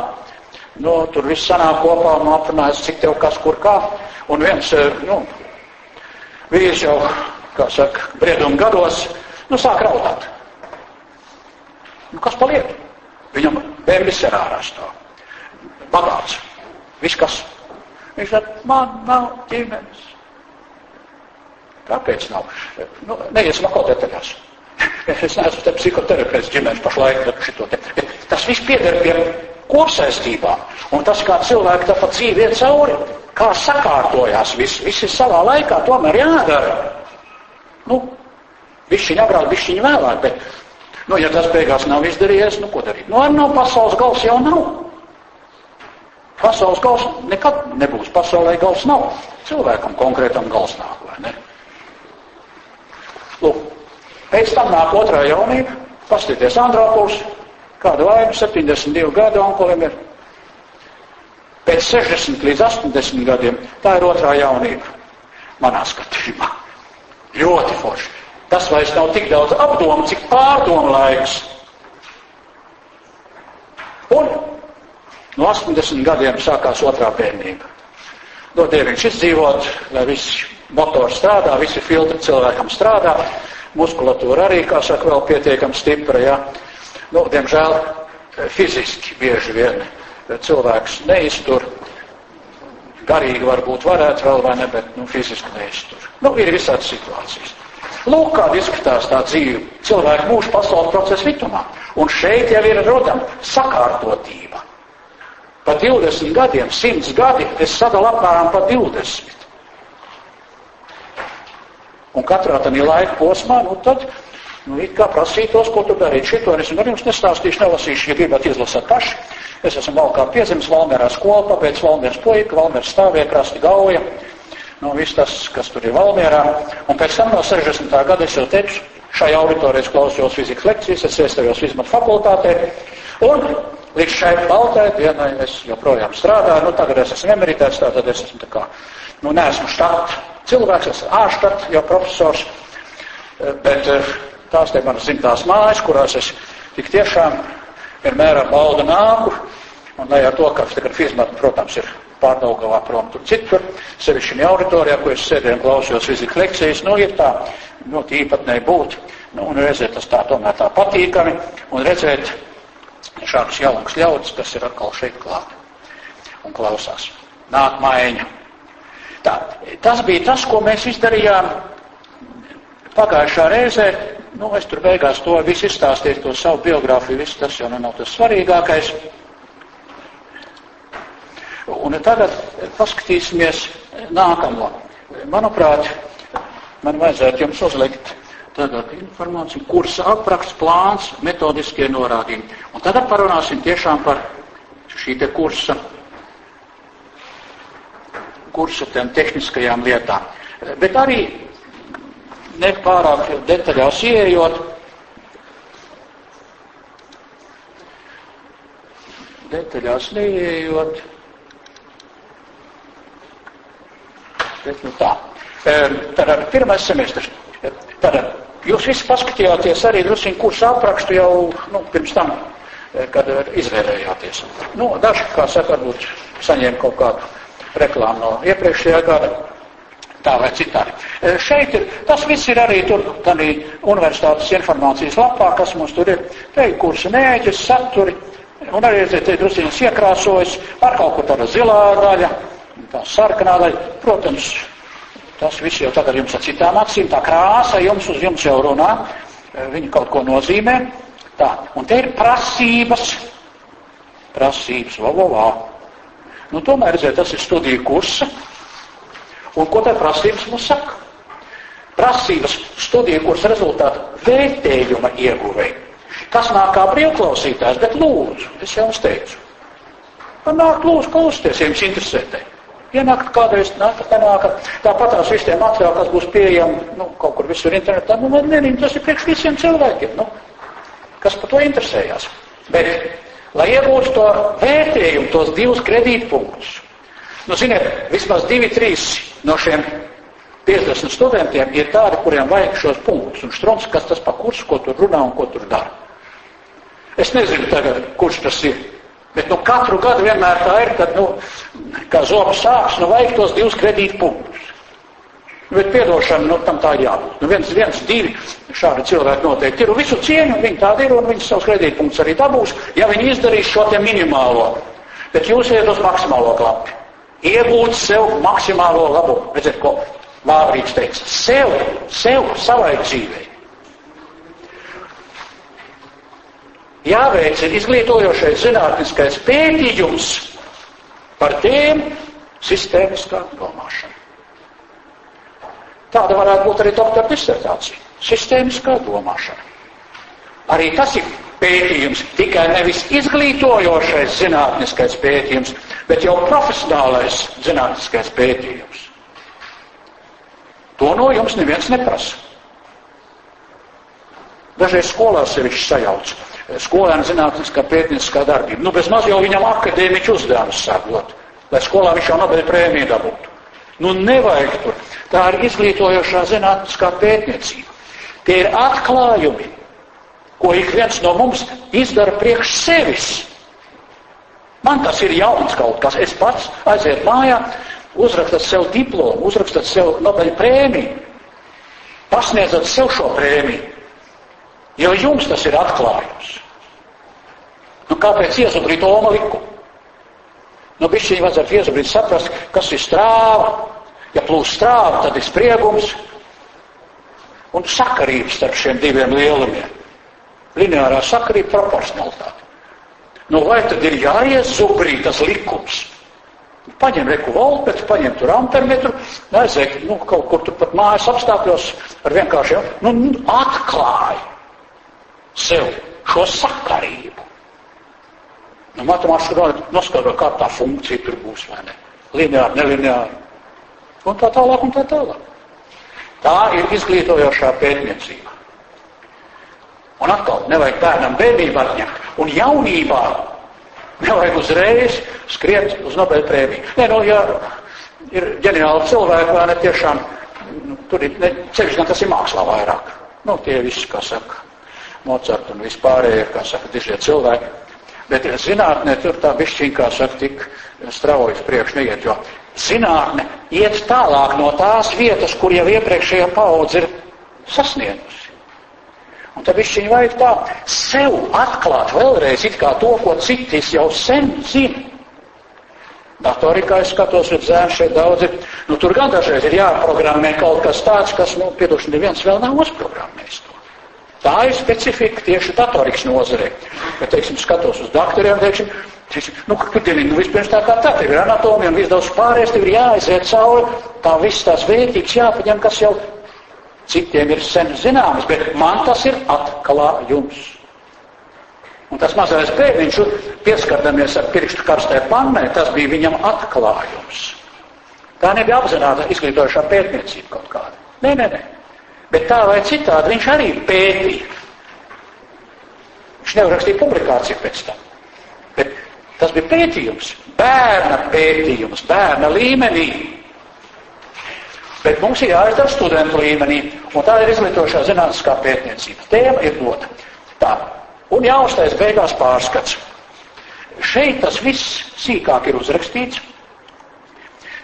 nu, tur viss sanāk kopā un aprunājas, cik tev kas kur kā. Un viens, nu, vīrs jau, kā saka, brieduma gados, nu, sāk raudāt. Nu, kas paliek? Viņam bērnis ir ārā stāv. Bagāts. Viss kas. Viņš saka, man nav ģimenes. Kāpēc nav? Nu, neiesim atkal detaļās. *laughs* Es neesmu te psihoterapeits ģimenes pašlaik, bet šito te. Tas viss pieder pie kopsaistībām. Un tas, kā cilvēki tāpat dzīvi iet cauri, kā sakārtojās, viss, viss ir savā laikā, tomēr jādara. Nu, višķiņi agrāk, višķiņi vēlāk, bet, nu, ja tas beigās nav izdarījies, nu, ko darīt? Nu, ar no pasaules gals jau nav. Pasaules gals nekad nebūs. Pasaulē gals nav. Cilvēkam konkrētam gals nāk, vai ne? Lūk, pēc tam nāk otrā jaunība. Pastieties Andropuls, kāda laime, 72 gadu onkulim ir. Pēc 60 līdz 80 gadiem tā ir otrā jaunība. Manā skatījumā. Ļoti forši. Tas vairs nav tik daudz apdomu, cik pārdomu laiks. Un No 80 gadiem sākās otrā bērnība. Dodiet viņš izdzīvot, lai viss motors strādā, visi filtri cilvēkam strādā, muskulatūra arī, kā saka, vēl pietiekami stipra. Ja? Nu, diemžēl fiziski bieži vien cilvēks neiztur. Garīgi varbūt varētu vēl vai ne, bet nu, fiziski neiztur. Nu, ir visādas situācijas. Lūk, kāda izskatās tā dzīve cilvēku mūža pasaules procesa ritumā. Un šeit jau ir rodama sakārtotība. Pa 20 gadiem, 100 gadi, es sadalu apmēram pa 20. Un katrā tādā laika posmā, nu tad, nu, it kā prasītos, ko tu darīt. Šito es arī jums nestāstīšu, nelasīšu, ja gribat izlasīt paši. Es esmu valkā piedzimis Valmērā skolu, pabeidz Valmēras puika, Valmēras stāvie, krasti gauja. Nu, viss tas, kas tur ir Valmērā. Un pēc tam no 60. gada es jau teicu, šajā auditorijā klausījos fizikas lekcijas, es iestājos Vizmatu fakultātē. Un Līdz šai baltai dienai es joprojām strādāju, nu tagad es esmu emeritēts, tātad es esmu tā kā, nu neesmu štata cilvēks, es esmu ārštat, jau profesors, eh, bet eh, tās te manas zimtās mājas, kurās es tik tiešām vienmēr ar baldu nāku, un ne ar to, ka tagad fizmata, protams, ir pārdaugavā prom tur citur, sevišķi auditorijā, ko es sēdēju un klausījos fizikas lekcijas, nu ir tā, nu īpatnēji būt, nu un redzēt tas tā tomēr tā patīkami, un redzēt, šādus jaukus ļaudis, kas ir atkal šeit klāt un klausās. Nāk maiņa. Tā, tas bija tas, ko mēs izdarījām pagājušā reizē. Nu, es tur beigās to visu izstāstīju, to savu biogrāfiju, viss tas jau nav tas svarīgākais. Un tagad paskatīsimies nākamo. Manuprāt, man vajadzētu jums uzlikt Tātad informācija, kursa apraksts, plāns, metodiskie norādījumi. Un tad parunāsim tiešām par šī te kursa, kursa tiem tehniskajām lietām. Bet arī nepārāk detaļās ieejot, detaļās neieejot, bet nu tā. Tad pirmais semestrs. Tad Jūs visi paskatījāties arī druskuļi kursu aprakstu jau nu, pirms tam, eh, kad izvērējāties. Nu, daži, kā saka, varbūt saņēma kaut kādu reklāmu no iepriekšējā gada. Tā vai citādi. Eh, šeit ir, tas viss ir arī tur, tādā universitātes informācijas lapā, kas mums tur ir. Te ir kursa mēģis, saturi, un arī te druskuļi iekrāsojas, ar kaut ko tāda zilā daļa, tā sarkanā daļa. Protams, Tas viss jau tagad jums ar citām acīm, tā krāsa jums uz jums jau runā, e, viņi kaut ko nozīmē. Tā, un te ir prasības, prasības, va, va, va. Nu, tomēr, redziet, tas ir studiju kursa, un ko te prasības mums saka? Prasības studiju kursa rezultātu vērtējuma ieguvēja. Kas nāk kā brīvklausītājs, bet lūdzu, es jau jums teicu. Man nāk lūdzu klausieties, ja jums interesē. Te. Ienākt kādreiz, nāk, nāk, tāpat tās visi tie materiāli, kas būs pieejami, nu, kaut kur visur internetā, nu, nezinu, tas ir priekš visiem cilvēkiem, nu, kas par to interesējās. Bet, lai iegūtu to vērtējumu, tos divus kredītpunktus, Nu, ziniet, vismaz divi, trīs no šiem 50 studentiem ir tādi, kuriem vajag šos punktus. Un Štroms, kas tas pa kursu, ko tur runā un ko tur dara. Es nezinu tagad, kurš tas ir. Bet nu, katru gadu vienmēr tā ir, kad, nu, kā zobs sāks, nu, vajag tos divus kredītu punktus. Bet piedošana, nu, tam tā jābūt. Nu, viens, viens, divi šādi cilvēki noteikti ir. Un visu cieņu viņi tādi ir, un viņi savus kredītpunktus arī dabūs, ja viņi izdarīs šo te minimālo. Bet jūs iet uz maksimālo klapi. Iegūt sev maksimālo labumu. Redziet, ko Vāvrīts teica. Sev, sev, savai dzīvei. Jāveic ir izglītojošais zinātniskais pētījums par tiem sistēmiskā domāšana. Tāda varētu būt arī doktora disertācija. Sistēmiskā domāšana. Arī tas ir pētījums, tikai nevis izglītojošais zinātniskais pētījums, bet jau profesionālais zinātniskais pētījums. To no jums neviens neprasa. Dažreiz skolās sevišķi sajauc skolēna zinātniskā pētnieciskā darbība. Nu, bez maz jau viņam akadēmiķu uzdevumus sākot, lai skolā viņš jau Nobel prēmiju dabūtu. Nu, nevajag tur. Tā ir izglītojošā zinātniskā pētniecība. Tie ir atklājumi, ko ik viens no mums izdara priekš sevis. Man tas ir jauns kaut kas. Es pats aiziet mājā, uzrakstat sev diplomu, uzrakstat sev Nobel prēmiju, pasniedzat sev šo prēmiju. Jo jums tas ir atklājums. Nu, kāpēc iezudrīt Oma likumu? Nu, bišķiņi vajadzētu iezudrīt saprast, kas ir strāva. Ja plūs strāva, tad ir spriegums un sakarības starp šiem diviem lielumiem. Lineārā sakarība proporcionalitāte. Nu, vai tad ir jāiezubrī tas likums? Paņem reku volpetu, paņem tur ampermetru, aiziet, nu, kaut kur tur pat mājas apstākļos ar vienkāršiem, nu, atklāja sev šo sakarību. Nu, matemātiski noskaidro, kā tā funkcija tur būs, vai ne? Lineāri, nelineāri. Un tā tālāk, un tā tālāk. Tā ir izglītojošā pētniecība. Un atkal, nevajag bērnam bērnību atņemt. Un jaunībā nevajag uzreiz skriet uz Nobel prēmiju. Nē, nu, ja ir ģeniāli cilvēki, vai ne tiešām, nu, tur ir, ne, ceļš gan tas ir mākslā vairāk. Nu, tie visi, kā saka, Mozart un vispārējie, kā saka, dižie cilvēki. Bet zinātnē tur tā bišķiņ, kā saka, tik strauji priekš neiet, jo zinātne iet tālāk no tās vietas, kur jau iepriekšējā paudze ir sasniegusi. Un tad bišķiņ vajag tā sev atklāt vēlreiz it kā to, ko citis jau sen zina. Datorikā es skatos, ka zēns šeit daudz ir. Nu, tur gan dažreiz ir jāprogrammē kaut kas tāds, kas, nu, piedošana, neviens vēl nav uzprogrammējis to. Tā ir specifika tieši datorikas nozarē. Ja, teiksim, skatos uz doktoriem, teiksim, teiksim nu, ir, nu, vispirms tā kā tā, tev ir anatomija un viss daudz pārējais, tev ir jāaiziet cauri, tā viss tās vērtības jāpaņem, kas jau citiem ir sen zināmas, bet man tas ir atklājums. Un tas mazais bērniņš, pieskardamies ar pirkstu karstai pannai, tas bija viņam atklājums. Tā nebija apzināta izglītojošā pētniecība kaut kāda. Nē, nē, nē. Bet tā vai citādi viņš arī pētīja. Viņš nevar rakstīt publikāciju pēc tam. Bet tas bija pētījums, bērna pētījums, bērna līmenī. Bet mums ir jāizdara studentu līmenī, un tā ir izglītošā zinātniskā pētniecība. Tēma ir dota. Tā. Un jāuztais beigās pārskats. Šeit tas viss sīkāk ir uzrakstīts.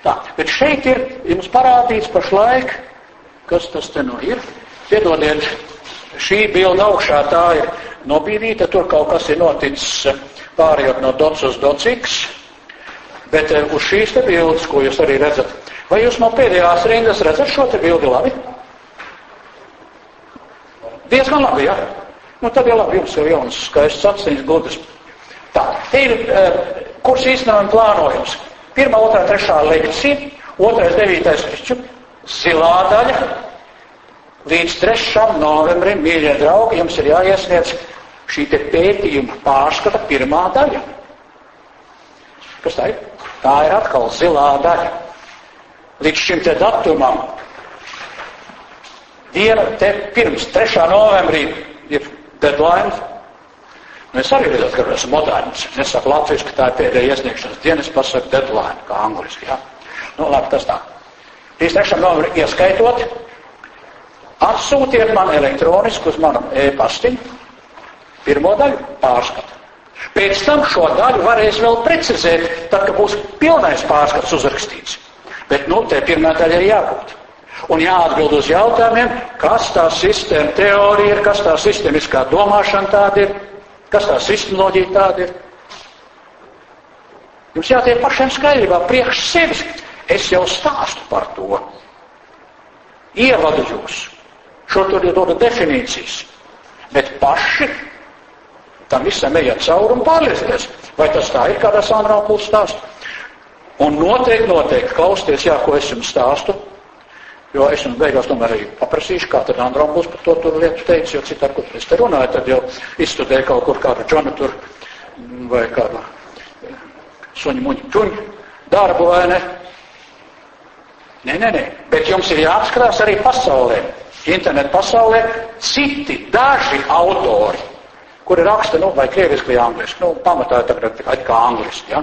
Tā, bet šeit ir jums parādīts pašlaik Kas tas te nu ir? Piedodiet, šī bilda augšā tā ir nobīdīta, tur kaut kas ir noticis pārējot no dots uz dociks, bet eh, uz šīs te bildes, ko jūs arī redzat, vai jūs no pēdējās rindas redzat šo te bildi labi? Diezgan labi, jā. Nu, tad jau labi, jums jau jauns, skaists atsiņas, gudrs. Tā, te ir uh, kurs īstenojuma plānojums. Pirmā, otrā, trešā lekcija, otrais, devītais, zilā daļa. Līdz 3. novembrim, mīļie draugi, jums ir jāiesniedz šī te pētījuma pārskata pirmā daļa. Kas tā ir? Tā ir atkal zilā daļa. Līdz šim te datumam, diena te pirms 3. novembrī ir deadline, Nu, es arī redzu, ka esmu moderns. Es saku latviešu, ka tā ir pēdējā iesniegšanas dienas, pasaku deadline, kā angliski, jā. Nu, labi, tas tā. 33. novembrī ieskaitot, atsūtiet man elektroniski uz manu e-pastiņu pirmo daļu pārskatu. Pēc tam šo daļu varēs vēl precizēt, tad, kad būs pilnais pārskats uzrakstīts. Bet, nu, te daļa ir jābūt. Un jāatbild uz jautājumiem, kas tā sistēma teorija ir, kas tā sistēmiskā domāšana tāda ir, Kas tā sistemoloģija tāda ir? Jums jātiek pašiem skaidrībā priekš sevis. Es jau stāstu par to. Ievadu jūs. Šo tur ir doda definīcijas. Bet paši tam visam ejat cauri un pārliecieties, vai tas tā ir, kādā stāsta. Un noteikti, noteikti klausieties, jā, ko es jums stāstu, Jo es jums beigās tomēr arī paprasīšu, kā tad Andrombus par to tur lietu teica, jo citādi, kur es te runāju, tad jau izstudēju kaut kur kādu džonu tur vai kādu suņu muņu čuņu darbu vai ne. Nē, nē, nē, bet jums ir jāapskatās arī pasaulē, internetu pasaulē, citi, daži autori, kuri raksta, nu, vai krieviski vai angliski, nu, pamatā tagad kā angliski, ja?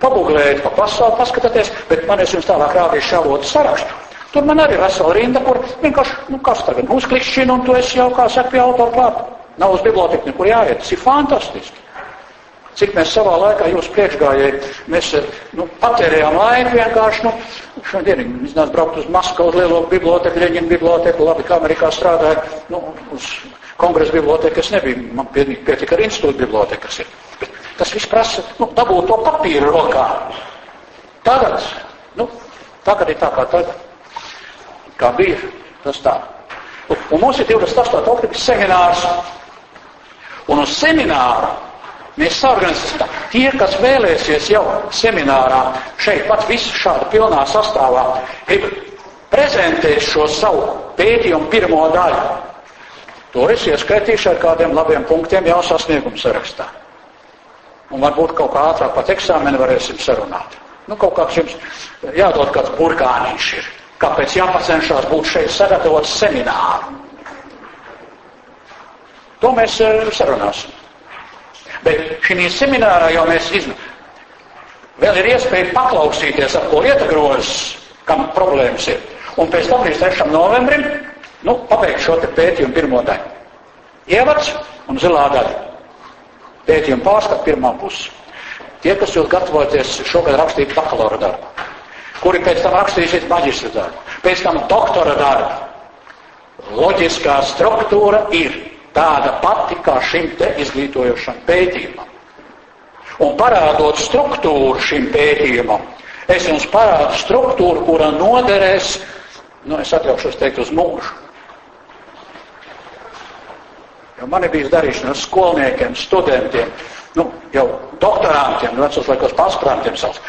Pagūglējiet pa pasauli, paskatieties, bet man es jums tālāk rādīšu šāvotu sarakstu. Tur man arī vesela rinda, kur vienkārši, nu kas tagad, uzklikšķina un tu esi jau, kā saka, pie autora klāt. Nav uz biblioteku nekur jāiet, tas ir fantastiski. Cik mēs savā laikā jūs priekšgājēji, mēs nu, patērējām laiku vienkārši, nu, šodien es nāc braukt uz Maskavu, uz lielo biblioteku, Ļeņina biblioteku, labi, kā Amerikā strādāju, nu, uz kongresa biblioteku es nebiju, man pietika ar institūta bibliotekas ir. Tas viss prasa, nu, dabūt to papīru rokā. Tagad, nu, tagad ir tā kā tagad. Kā bija, tas tā. Un, un mums ir 28. oktobrī seminārs. Un uz semināru mēs saorganizēsim tie, kas vēlēsies jau seminārā, šeit pat visu šādu pilnā sastāvā, grib prezentēt šo savu pētījumu pirmo daļu. To es ieskaitīšu ar kādiem labiem punktiem jau sasniegumu sarakstā. Un varbūt kaut kā ātrāk pat eksāmeni varēsim sarunāt. Nu, kaut kāds jums jādod kāds burkāniņš ir. Kāpēc jāpacenšās būt šeit sagatavots semināru? To mēs eh, sarunāsim. Bet šī seminārā jau mēs izmantojam. Vēl ir iespēja paklausīties, ar ko iet grozs, kam problēmas ir. Un pēc tam līdz 3. novembrim, nu, pabeigt šo pētījumu pirmo daļu. Ievads un zilā daļa pētījuma pārskatu pirmā puse. Tie, kas jūs gatavoties šogad rakstīt bakalaura darbu, kuri pēc tam rakstīsiet maģistra darbu, pēc tam doktora darbu, loģiskā struktūra ir tāda pati kā šim te izglītojošam pētījumam. Un parādot struktūru šim pētījumam, es jums parādu struktūru, kura noderēs, nu, es atļaušos teikt, uz mūžu. Jo man ir bijis darīšana ar skolniekiem, studentiem, nu, jau doktorantiem, nu, vecos laikos pasprāntiem savs.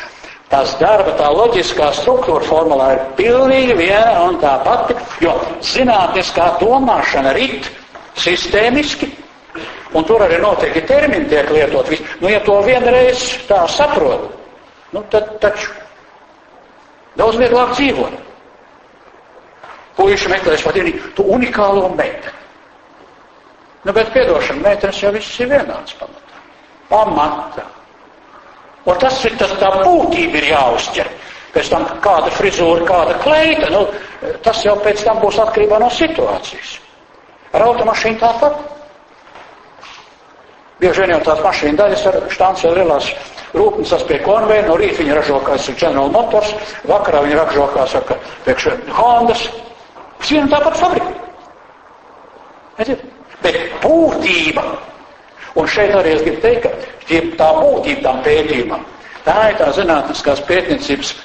Tās darba, tā loģiskā struktūra formulā ir pilnīgi viena un tā pati, jo zinātniskā domāšana rit sistēmiski, un tur arī noteikti termini tiek lietot. Nu, ja to vienreiz tā saprot, nu, tad taču daudz vieglāk dzīvot. Puiši meklēs pat unikālo metodi. Nu, bet piedošana, meitenes jau viss ir vienāds pamatā. Pamatā. Un tas ir tas tā būtība ir jāuzķer. Pēc tam kāda frizūra, kāda kleita, nu, tas jau pēc tam būs atkarībā no situācijas. Ar automašīnu tāpat. Bieži vien jau tās mašīna daļas ar štāns jau lielās rūpnīcas pie konveja, no rīta viņi ražo, kā saka, General Motors, vakarā viņi ražo, kā saka, priekš Hondas. Viena tāpat fabrika. Redziet? Bet būtība, un šeit arī es gribu teikt, ka tā būtība tam pētījumam, tā ir tā zinātniskās pētniecības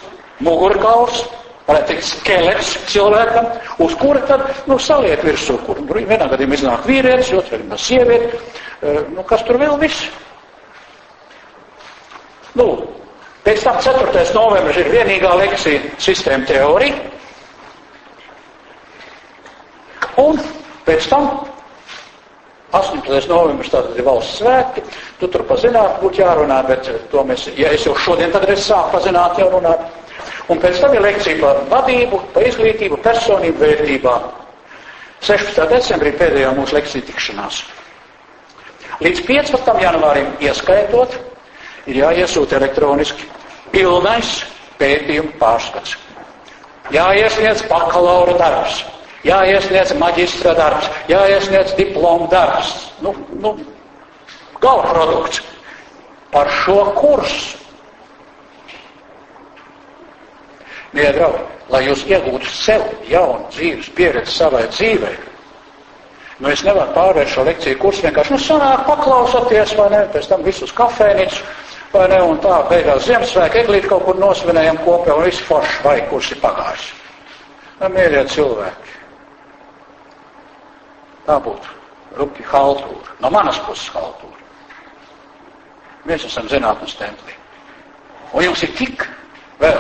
mugurkauls, varētu teikt, skelets cilvēkam, uz kura tad, nu, saliet virsū, kur nu, vienā gadījumā iznāk vīrietis, otrā gadījumā sieviete, e, nu, kas tur vēl viss? Nu, pēc tam 4. novembris ir vienīgā lekcija sistēma teorija, un pēc tam 18. novembris tātad ir valsts svētki, tu tur pazināt būtu jārunā, bet to mēs, ja es jau šodien tad es sāku pazināt jau runāt. Un pēc tam ir lekcija par vadību, par izglītību, personību, vērtībām. 16. decembrī pēdējā mūsu lekcija tikšanās. Līdz 15. janvārim ieskaitot, ir jāiesūta elektroniski pilnais pētījuma pārskats. Jāiesniedz bakalaura darbs, jāiesniedz maģistra darbs, jāiesniedz diploma darbs. Nu, nu, gala produkts par šo kursu. Mīļie draugi, lai jūs iegūtu sev jaunu dzīves pieredzi savai dzīvei, nu es nevaru pārvērst šo lekciju kursu vienkārši, nu sanāk paklausoties, vai ne, pēc tam visus kafēniņus, vai ne, un tā beigās Ziemassvētku eglīti kaut kur nosvinējam kopā un viss foršs vai kurs ir pagājis. Nu, mīļie cilvēki. Tā būtu rupji haltūra, no manas puses haltūra. Mēs esam zinātnes templī. Un jums ir tik vēl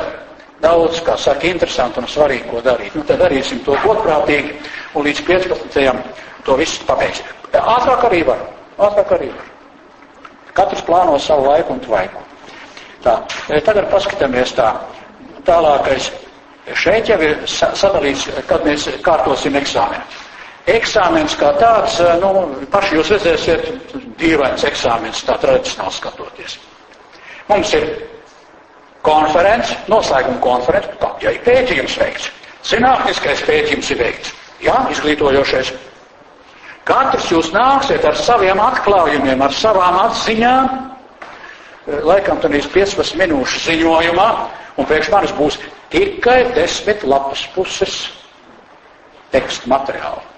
daudz, kā saka, interesanti un svarīgi, ko darīt. Nu, tad darīsim to godprātīgi un līdz 15. to visu pabeigsim. Ātrāk arī var. Ātrāk arī var. Katrs plāno savu laiku un tvaiku. Tā, e, tagad paskatāmies tā. Tālākais. Šeit jau ir sadalīts, kad mēs kārtosim eksāmenu. Eksāmens kā tāds, e, nu, paši jūs redzēsiet, dīvains eksāmens, tā tradicionāli skatoties. Mums ir konference, noslēguma konference, kā ja ir pētījums veikts. Zinātniskais pētījums ir veikts. Jā, izglītojošais. Katrs jūs nāksiet ar saviem atklājumiem, ar savām atziņām, laikam tad 15 minūšu ziņojumā, un priekš manis būs tikai desmit lapas puses teksta materiāla.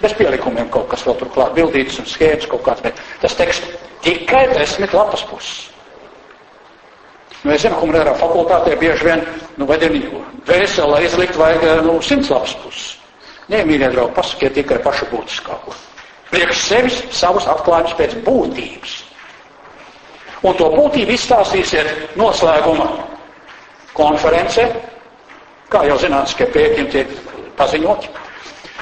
Bez pielikumiem kaut kas vēl turklāt, bildītas un schēmas kaut kāds, bet tas teksts tikai desmit lapas puses. Nu, es zinu, humanārā fakultātē bieži vien, nu, vajadzēja vēseli, lai izlikt vajag, nu, simts lapas puses. Nē, mīļie draugi, pasakiet tikai pašu būtiskāko. Priekš sevis savus atklājumus pēc būtības. Un to būtību izstāstīsiet noslēguma konferencē, kā jau zinātniskie pētījumi tiek paziņoti.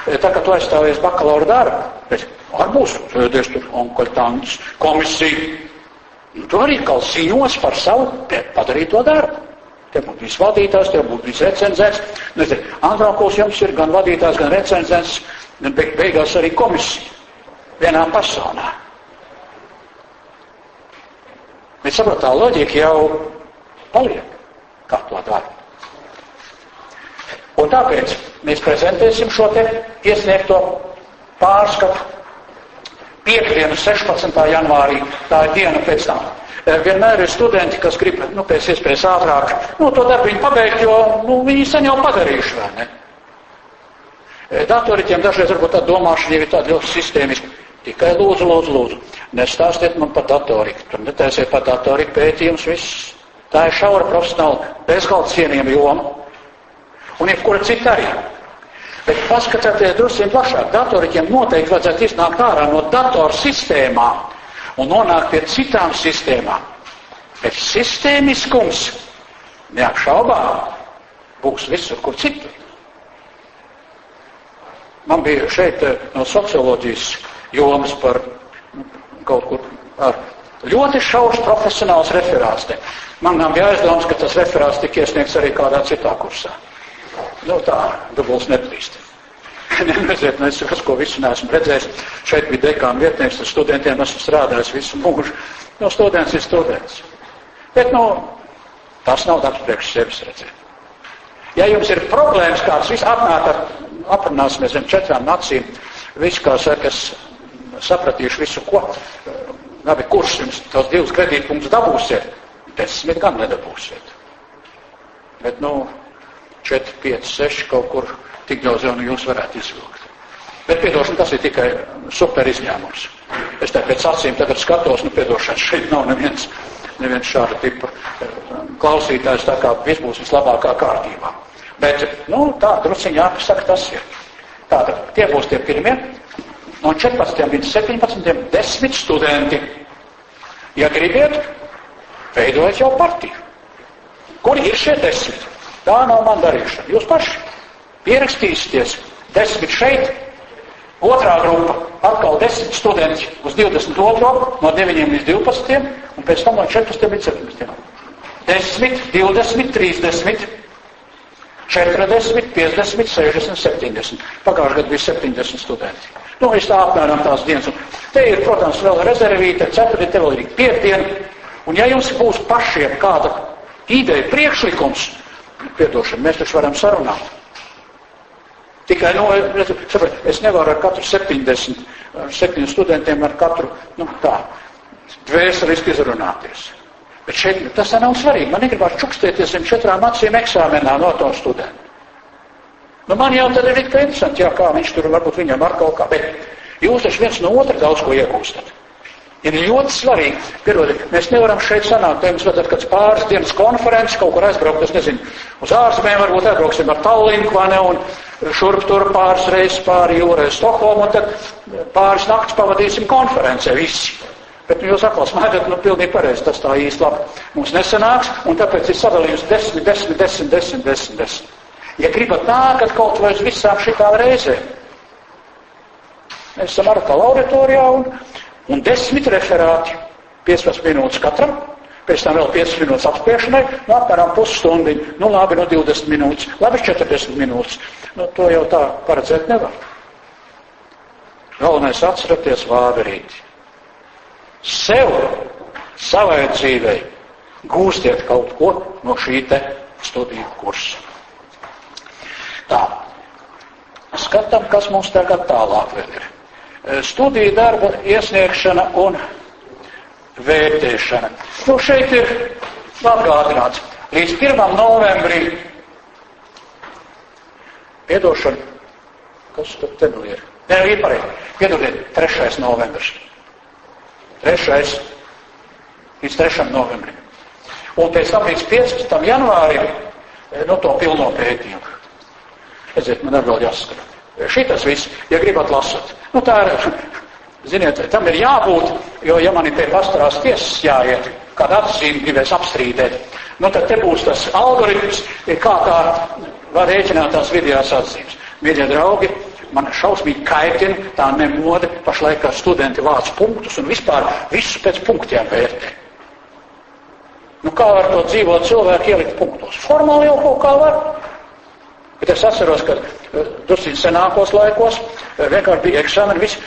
Tā kā tu aizstāvies bakalaura darbu, bet ar būs sēdies tur onkoļtants komisija, Tu arī kā ziņos par savu padarīto darbu. Te būtu viss vadītājs, te būtu viss recenzents. Nezinu, Andrākos jums ir gan vadītājs, gan recenzents, gan be, beigās arī komisija. Vienā personā. Bet saprot, tā loģika jau paliek, kā to dara. Un tāpēc mēs prezentēsim šo te iesniegto pārskatu piekdienu, 16. janvārī, tā ir diena pēc tam. Eh, vienmēr ir studenti, kas grib, nu, pēc iespējas ātrāk, nu, to darbiņu pabeigt, jo, nu, viņi sen jau padarījuši, vai ne? Eh, datoriķiem dažreiz varbūt tā domāšana ir tāda ļoti sistēmiska. Tikai lūdzu, lūdzu, lūdzu, nestāstiet man par datoriku, tur netaisiet par datoriku pētījums, viss. Tā ir šaura profesionāla, bezgalda cienījama joma. Un jebkura cita arī. Bet paskatieties drusku plašāk. Datoriķiem noteikti vajadzētu iznākt ārā no datorsistēmām un nonākt pie citām sistēmām. Bet sistēmiskums neapšaubām būs visur, kur citur. Man bija šeit eh, no socioloģijas jomas par nu, kaut kur ar ļoti šaurs profesionāls referāts. Man bija aizdoms, ka tas referāts tika iesniegts arī kādā citā kursā. Nu tā, dubults neplīst. *laughs* Nemeziet, nu es kas, ko visu neesmu redzējis. Šeit bija dekāna vietnieks, ar studentiem esmu strādājis visu mūžu. Nu, students ir students. Bet, nu, tas nav darbs priekš sevis redzēt. Ja jums ir problēmas kāds, viss atnāk ar, aprunāsimies zem četrām nacīm, viss, kā saka, es sapratīšu visu, ko, labi, kurš jums tos divus kredītpunktus dabūsiet, desmit gan nedabūsiet. Bet, nu, 4, 5, 6 kaut kur tik daudz jau nu jūs varētu izvilkt. Bet piedošana tas ir tikai super izņēmums. Es tā pēc acīm tagad skatos, nu piedošana šeit nav neviens, neviens šāda tipa eh, klausītājs, tā kā viss būs vislabākā kārtībā. Bet, nu, tā drusciņā jāpasaka tas ir. Tātad, tie būs tie pirmie. No 14. līdz 17. desmit studenti. Ja gribiet, veidojiet jau partiju. Kur ir šie desmit? Tā nav man darīšana. Jūs paši pierakstīsieties desmit šeit, otrā grupa atkal desmit studenti uz 22. no 9 līdz 12. un pēc tam no 14 līdz 17. 10, 20, 30. 40, 50, 60, 70. Pagājušajā gadā bija 70 studenti. Nu, es tā apmēram tās dienas. Un te ir, protams, vēl rezervīte, ceturtdiena, te vēl ir piekdiena. Un ja jums būs pašiem kāda ideja, priekšlikums, piedošana, mēs taču varam sarunāt. Tikai, nu, saprat, es nevaru ar katru 70, ar 7 studentiem, ar katru, nu, tā, dvēseliski izrunāties. Bet šeit tas nav svarīgi. Man negribās čukstēties zem četrām acīm eksāmenā no to studentu. Nu, man jau tad ir interesanti, jā, kā viņš tur varbūt viņam ar kaut kā, bet jūs taču viens no otra daudz ko iegūstat. Ir ļoti svarīgi, piedodiet, mēs nevaram šeit sanākt, ja mums vajadzētu kāds pāris dienas konferences, kaut kur aizbraukt, es nezinu, uz ārzemēm varbūt aizbrauksim ar Tallinku, vai ne, un šurp tur pāris reizes pāri jūrai Stokholmu, un tad pāris nakts pavadīsim konferencē visi. Bet nu, jūs atkal smēķat, nu pilnīgi pareizi, tas tā īsti labi. Mums nesanāks, un tāpēc ir sadalījums desmit, desmit, desmit, desmit, desmit, desmit. Ja gribat nākat kaut vai uz visām šitām reizēm, mēs esam ar kā laudatorijā un un desmit referāti, 15 minūtes katram, pēc tam vēl 5 minūtes apspiešanai, nu apmēram pusstundu, nu labi, no 20 minūtes, labi 40 minūtes. Nu, to jau tā paredzēt nevar. Galvenais atceraties vāverīti. Sev, savai dzīvei, gūstiet kaut ko no šī te studiju kursa. Tā. Skatām, kas mums tagad tālāk vēl ir. Eh, studiju darba iesniegšana un vērtēšana. Nu, šeit ir atgādināts. Līdz 1. novembrim piedošana, kas tur te nu ir? Nē, ir pareizi. Piedodiet, 3. novembris. 3. līdz 3. novembrim. Un pēc tam līdz 15. janvārim, eh, no to pilno pētījumu. Redziet, man arī vēl jāskatās. Šitas viss, ja gribat lasot. Nu, tā ir, ziniet, tam ir jābūt, jo, ja man ir pie pastarās tiesas jāiet, kāda atzīme gribēs apstrīdēt, nu, tad te būs tas algoritms, kā tā var rēķināt tās vidējās atzīmes. Mīļie draugi, man šausmīgi kaitina tā nemode pašlaik, kā studenti vāc punktus un vispār visus pēc punktiem vērtē. Nu, kā var to dzīvot cilvēku ielikt punktos? Formāli jau kaut kā var. Bet es atceros, ka drusku senākos laikos vienkārši bija eksāmeni, viss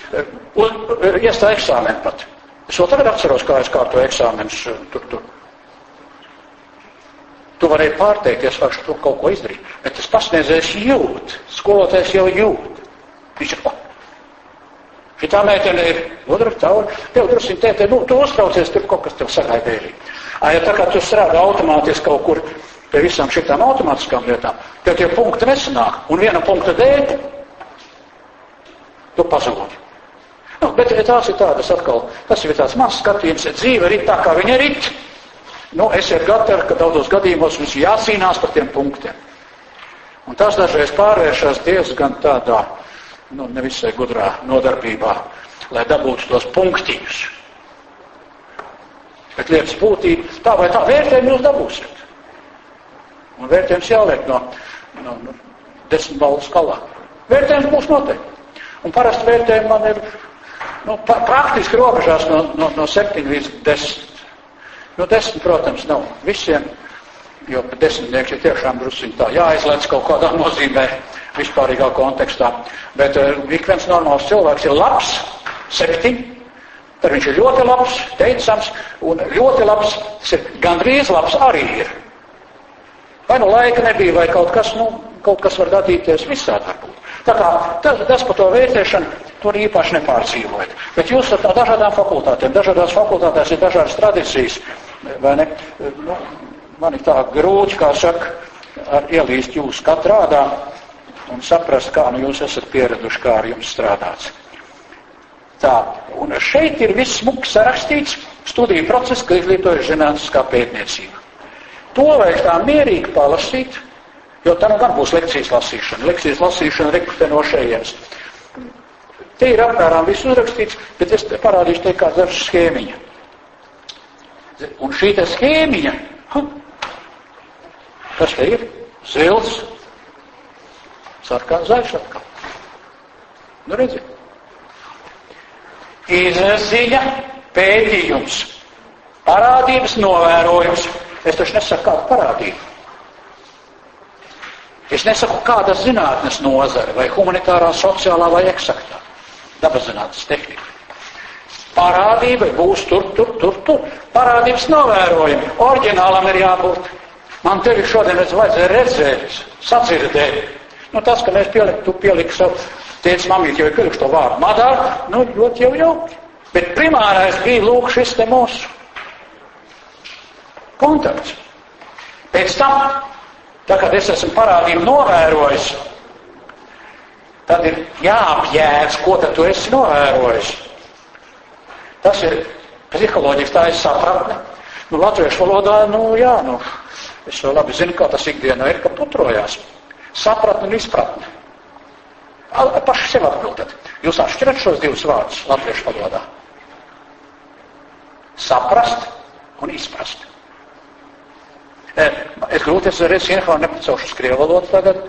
iestāja eksāmeni pat. Es vēl tagad atceros, kā es kārtoju eksāmenus tur, tur. Tu varēji pārteikties, vai tu kaut ko izdarīji, bet tas pasniedzējs jūt, skolotājs jau jūt. Viņš ir, oh, šitā meitene ir gudra, cauri, tev drusku tētē, nu, tu uztraucies, tur kaut kas tev sagaidēja. Ja tā kā tu strādā automātiski kaut kur, pie visām šitām automātiskām lietām, tad tie punkti nesanāk. Un viena punkta dēļ tu pazūdi. Nu, bet tās ir tādas atkal, tas ir tāds mazs skatījums, dzīve ir tā, kā viņa ir. Nu, esiet gatavi, ka daudzos gadījumos mums jācīnās par tiem punktiem. Un tas dažreiz pārvēršas diezgan tādā, nu, nevisai gudrā nodarbībā, lai dabūtu tos punktiņus. Bet lietas būtība, tā vai tā vērtējumu jūs dabūsiet. Un vērtējums jāliek no, no, no desmit balvu skalā. Vērtējums būs noteikti. Un parasti vērtējumi man ir nu, pa, praktiski robežās no, no, no 7 līdz 10. Nu, 10, protams, nav visiem, jo desmitnieks ir tiešām drusciņi tā jāizlēc kaut kādā *laughs* nozīmē, vispārīgā kontekstā. Bet uh, ik viens normāls cilvēks ir labs, septiņi, tad viņš ir ļoti labs, teicams, un ļoti labs, tas ir gandrīz labs arī ir. Vai nu laika nebija, vai kaut kas, nu, kaut kas var gadīties visādi. Tā kā tas, tas par to vērtēšanu, tur īpaši nepārdzīvojat. Bet jūs ar dažādām fakultātēm, dažādās fakultātēs ir dažādas tradīcijas, vai ne? Nu, man ir tā grūti, kā saka, ar ielīst jūs katrādā un saprast, kā nu jūs esat pieraduši, kā ar jums strādāts. Tā, un šeit ir viss smuks sarakstīts studiju process, ka izglītojas zinātniskā pētniecība. To vajag tā mierīgi palasīt, jo nu gan būs lekcijas lasīšana. Lekcijas lasīšana rekrutē no šejienes. Te ir apmēram viss uzrakstīts, bet es parādīšu te kā dažu schēmiņu. Un šī te schēmiņa, ha, kas te ir? Zils, sarkans zaļš atkal. Nu redziet. Izziņa, pētījums, parādības novērojums. Es taču nesaku kādu parādību. Es nesaku, kāda zinātnes nozare, vai humanitārā, sociālā vai eksaktā. Dabaszinātnes tehnika. Parādība būs tur, tur, tur, tur. Parādības novērojumi. Orģinālam ir jābūt. Man tevi šodien vajadzēja redzēt, sadzirdēt. Nu, tas, ka mēs pielikt, tu pieliksi savu tēvs, mamīt jau ir pielikuši to vārdu madāru, nu, ļoti jau jauki. Bet primārais bija lūk šis te mūsu kontakts. Pēc tam, tā kā es esmu parādību novērojis, tad ir jāapjēdz, ko tad tu esi novērojis. Tas ir psiholoģiski, tā ir sapratne. Nu, latviešu valodā, nu, jā, nu, es jau labi zinu, kā tas ikdienā ir, ka putrojās. Sapratne un izpratne. Paši sev atbildat. Jūs atšķirat šos divus vārdus latviešu valodā? Saprast un izprast. E, es grūti es reiz Sinhānu nepacelšu uz krievu valodu tagad,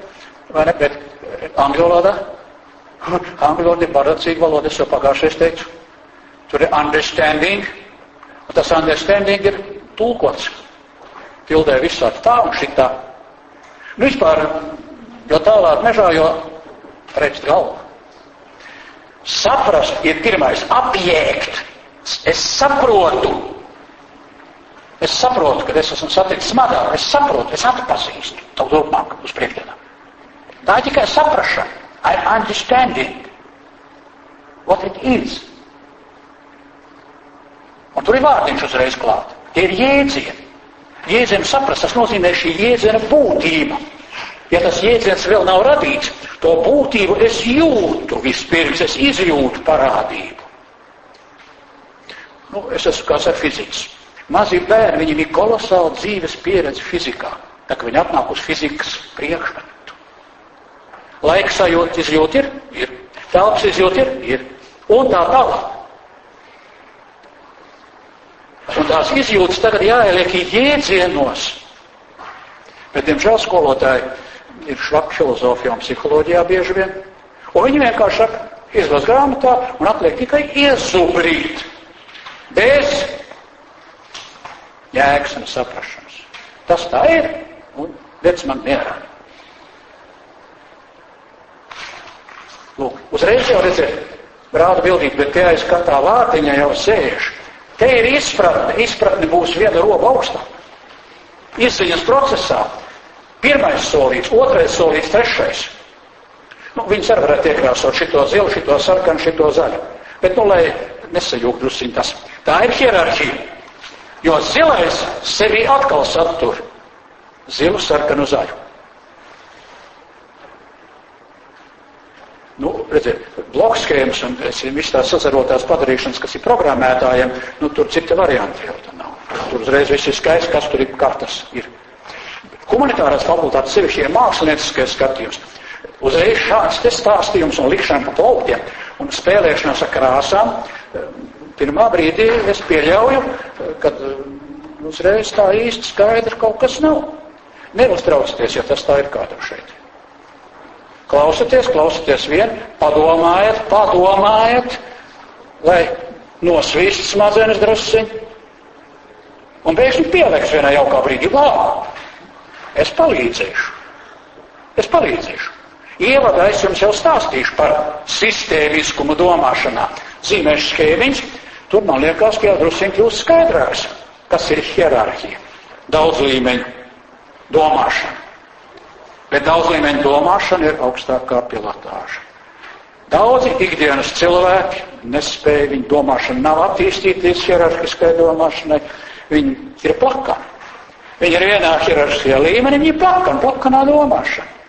vai ne, bet e, angļu valodā. *laughs* Angļu valoda ir pārracīga valoda, es jau pagājušajā teicu. Tur ir understanding, un tas understanding ir tulkots. Tildē visādi tā un šitā. Nu, vispār, jo tālāk mežā, jo reizes galva. Saprast ir pirmais, apjēgt. Es saprotu, Es saprotu, ka es esmu saticis madāru, es saprotu, es atpazīstu to turpmāk uz priekšdienām. Tā ir tikai saprašana. I understanding what it is. Un tur ir vārdiņš uzreiz klāt. Tie ir jēdzieni. Jēdzienu saprast, tas nozīmē šī jēdziena būtība. Ja tas jēdziens vēl nav radīts, to būtību es jūtu vispirms, es izjūtu parādību. Nu, es esmu kāds ar fizikas. Mazie bērni, viņiem ir kolosāla dzīves pieredze fizikā, tā kā viņi atnāk uz fizikas priekšmetu. Laiks sajūt, izjūt ir, ir. Telpas izjūt ir, ir. Un tā tālāk. Un tās izjūtas tagad jāieliek jēdzienos. Bet, diemžēl, skolotāji ir švaki filozofijā un psiholoģijā bieži vien. Un viņi vienkārši saka, izlas grāmatā un atliek tikai iezubrīt. Bez jēgas un saprašanas. Tas tā ir, un liec man mierā. Lūk, uzreiz jau redziet, rāda bildīt, bet tie aiz katrā vārtiņa jau sēž. Te ir izpratne, izpratne būs viena roba augstāk. Izziņas procesā pirmais solīts, otrais solīts, trešais. Nu, viņas arī varētu iekrāsot šito zilu, šito sarkanu, šito zaļu. Bet, nu, lai nesajūg drusciņ tas. Tā ir hierarhija. Jo zilais sevi atkal satur zilu, sarkanu, zaļu. Nu, redziet, blokskēmas un viss tās sazarotās padarīšanas, kas ir programmētājiem, nu, tur cita varianti jau tā nav. Tur uzreiz viss ir skaists, kas tur ir, kā tas ir. Humanitārās fakultātes sevišķi ir mākslinieckais skatījums. Uzreiz šāds te stāstījums un likšana pa plautiem un spēlēšanās ar krāsām pirmā brīdī es pieļauju, ka uh, uzreiz tā īsti skaidrs kaut kas nav. Neuztraucieties, ja tas tā ir kādam šeit. Klausieties, klausieties vien, padomājiet, padomājiet, lai nosvīst smadzenes drusciņi. Un pēkšņi pieliks vienā jaukā brīdī, labi, es palīdzēšu. Es palīdzēšu. Ievadā es jums jau stāstīšu par sistēmiskumu domāšanā. Zīmēšu schēmiņus, Tur man liekas, ka jau druskuļi kļūst skaidrāks, kas ir hierarhija, daudz līmeņu domāšana. Bet daudz līmeņu domāšana ir augstākā pilotāža. Daudzi ikdienas cilvēki nespēja, viņu domāšana nav attīstīta līdz hierarhiskai domāšanai, viņi ir plakani. Viņi ir vienā hierarhiskajā līmenī, viņi ir plakani, plakanā domāšana.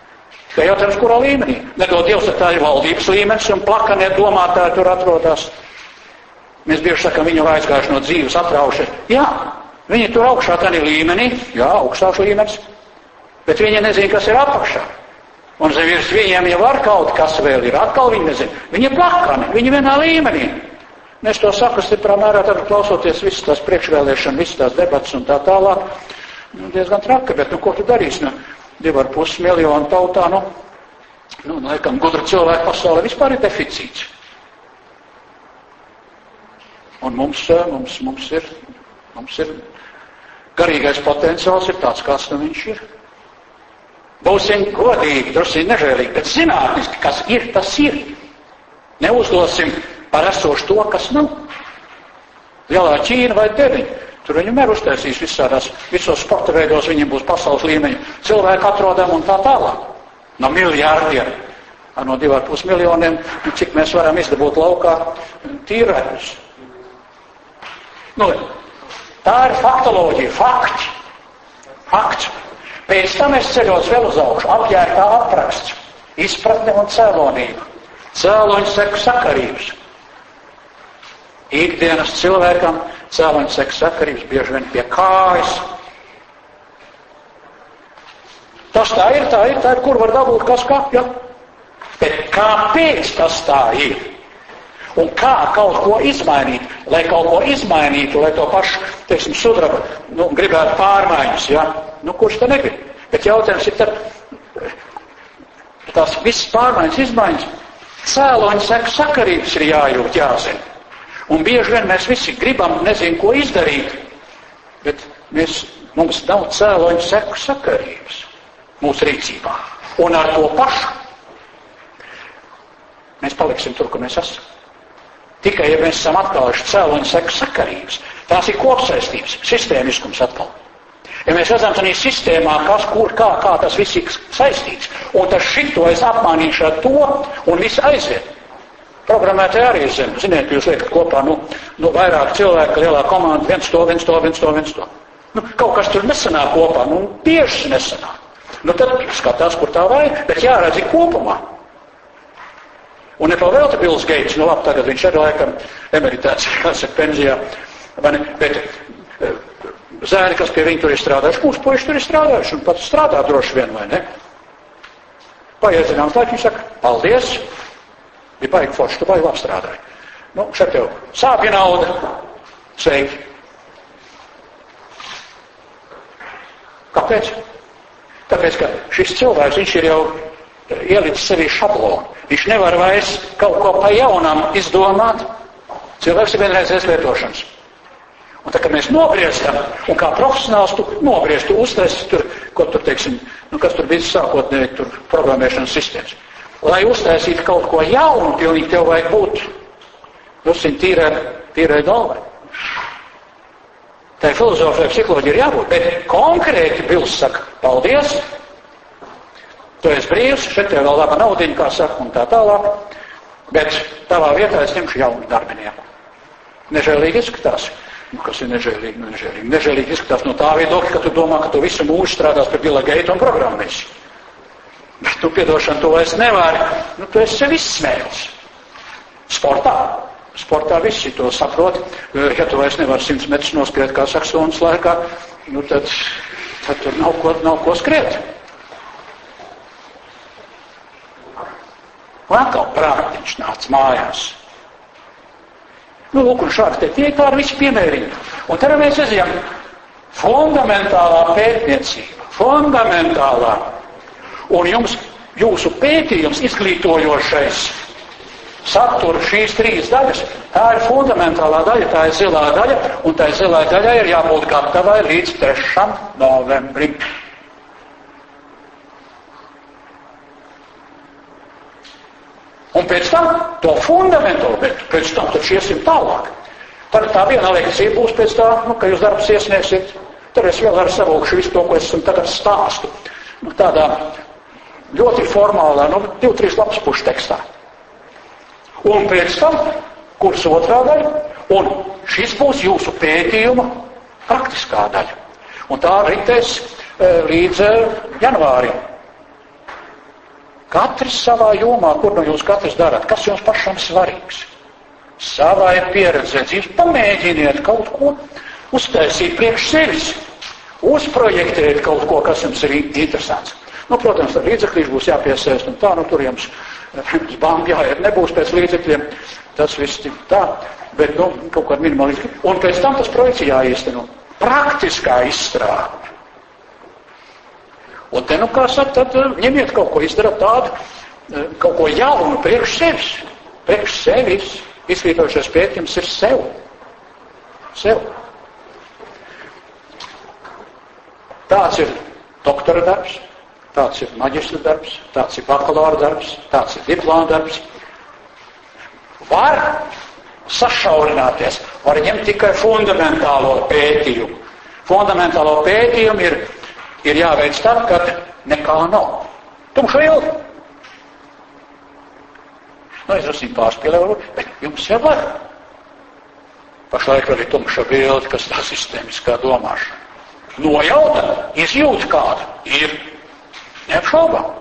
Tikai jautājums, kurā līmenī? Nedod Dievs, ka tā ir valdības līmenis un plakanie domātāji tur atrodas. Mēs bieži sakām, viņi jau aizgājuši no dzīves, atrauši. Jā, viņi tur augšā tādā līmenī, jā, augstās līmenis, bet viņi nezina, kas ir apakšā. Un zem virs viņiem jau var kaut kas vēl ir, atkal viņi nezina. Viņi ir plakani, viņi vienā līmenī. Es to saku stiprā mērā, tad klausoties visas tās priekšvēlēšanas, visas tās debatas un tā tālāk. Nu, diezgan traki, bet nu, ko tu darīsi? Nu, divi ar pus miljonu tautā, nu, nu, laikam, gudra cilvēka pasaulē vispār ir deficīts. Un mums, eh, mums, mums, ir, mums ir garīgais potenciāls ir tāds, kāds nu viņš ir. Būsim godīgi, drusku nežēlīgi, bet zinātniski, kas ir, tas ir. Neuzdosim par esošu to, kas nav. Lielā Ķīna vai Deviņa. Tur viņu mēr uztaisīs visādās, visos sporta veidos, viņiem būs pasaules līmeņa cilvēku atrodam un tā tālāk. No miljārdiem, no divi ar pus miljoniem, cik mēs varam izdabūt laukā tīrētus. Nu, tā ir faktoloģija, fakti. Fakts. Pēc tam es ceļos vēl uz augšu, apģērbtā apraksts, izpratne un cēlonība, cēloņu seku sakarības. Ikdienas cilvēkam cēloņu seku sakarības bieži vien pie kājas. Tas tā ir, tā ir, tā ir, kur var dabūt kas kā, ja? Bet kāpēc tas tā ir? Un kā kaut ko izmainīt, lai kaut ko izmainītu, lai to pašu, teiksim, sudraba, nu, gribētu pārmaiņas, ja? Nu, kurš te negrib? Bet jautājums ir tad, tās visas pārmaiņas, izmaiņas, cēloņu seku sakarības ir jājūt, jāzina. Un bieži vien mēs visi gribam, nezinu, ko izdarīt, bet mēs, mums nav cēloņu seku sakarības mūsu rīcībā. Un ar to pašu mēs paliksim tur, kur mēs esam. Tikai, ja mēs esam atklājuši cēloņu seku sakarības, tās ir kopsaistības, sistēmiskums atkal. Ja mēs redzam tādā sistēmā, kas, kur, kā, kā tas viss ir saistīts, un tas šito es apmainīšu ar to, un viss aiziet. Programmētāji arī zina, ziniet, jūs liekat kopā, nu, nu vairāk cilvēku, lielā komanda, viens to, viens to, viens to, viens to. Nu, kaut kas tur nesanāk kopā, nu, tieši nesanāk. Nu, tad skatās, kur tā vajag, bet jāredz kopumā. Un ne pavēlta Bills Geits, nu labi, tagad viņš arī laikam emeritēts, *laughs* kas ir pensijā, ne, bet eh, zēni, kas pie viņa tur ir strādājuši, mūsu puiši tur ir strādājuši un pat strādā droši vien, vai ne? Paiet zināms laiks, viņš saka, paldies, bija baigi forši, tu baigi labi strādāji. Nu, šeit tev sāpja nauda, sveiki. Kāpēc? Tāpēc, ka šis cilvēks, viņš ir jau ielicis sevī šablonu. Viņš nevar vairs kaut ko pa jaunam izdomāt. Cilvēks ir vienreizēs lietošanas. Un tā kā mēs nogriežam, un kā profesionāls tu nogriež, tu uztaisi tur, ko tur, teiksim, nu, kas tur bija sākotnēji, tur programmēšanas sistēmas. Lai uztaisītu kaut ko jaunu, pilnīgi tev vajag būt drusciņ tīrai, tīrai galvai. Tā filozofija, psiholoģija ir jābūt, bet konkrēti Bils saka, paldies, tu esi brīvs, šeit tev vēl laba naudiņa, kā saka, un tā tālāk, bet tavā vietā es ņemšu jaunu darbinieku. Nežēlīgi izskatās. Nu, kas ir nežēlīgi? Nu, nežēlīgi. nežēlīgi izskatās no tā viedokļa, ka tu domā, ka tu visu mūžu strādās pie Bila Geita un programmēsi. Bet tu piedošanu to vairs nevari. Nu, tu esi sev izsmēlis. Sportā. Sportā visi to saprot. Ja tu vairs nevari simts metrus noskriet kā saksonas laikā, nu tad, tad tur nav ko, nav ko skriet. Un atkal prātiņš nāca mājās. Nu, lūk, un šādi te tie tā ir visi piemēriņi. Un tad mēs redzam, fundamentālā pētniecība, fundamentālā Un jums, jūsu pētījums, izglītojošais, satur šīs trīs daļas. Tā ir fundamentālā daļa, tā ir zilā daļa, un tai zilā daļai ir jābūt gatavai līdz 3. novembrim. Un pēc tam to fundamentālo, bet pēc tam taču iesim tālāk. Tad tā viena lekcija būs pēc tā, nu, ka jūs darbus iesniegsiet. Tad es vēl ar savokšu visu to, ko es tagad stāstu. Nu, tādā ļoti formālā, nu, divu, trīs lapas pušu tekstā. Un pēc tam kurs otrā daļa, un šis būs jūsu pētījuma praktiskā daļa. Un tā ritēs e, līdz e, janvārim. Katrs savā jomā, kur nu jūs katrs darat, kas jums pašam svarīgs. Savai pieredzē, jūs pamēģiniet kaut ko uztaisīt priekš sevis, uzprojektēt kaut ko, kas jums ir interesants. Nu, protams, ar līdzekļiem būs jāpiesaist un tā, nu tur jums *laughs* uz banku jāiet, nebūs pēc līdzekļiem, tas viss tik tā, bet, nu, kaut kāda minimāla līdzekļa. Un pēc tam tas projekts jāīsteno. Praktiskā izstrāde. Un te, nu, kā saka, tad ņemiet kaut ko, izdarat tādu, kaut ko jaunu priekš sevis. Priekš sevis izglītojušais pētījums ir sev. Sev. Tāds ir doktora darbs, tāds ir maģistra darbs, tāds ir bakalaura darbs, tāds ir diploma darbs. Var sašaurināties, var ņemt tikai fundamentālo pētījumu. Fundamentālo pētījumu ir, ir jāveic tad, kad nekā nav. Tumša ilgi. Nu, es esmu pārspīlēju, bet jums jau var. Pašlaik arī tumša bilde, kas tā sistēmiskā domāšana. Nojauta, izjūta kāda ir neapšaubām.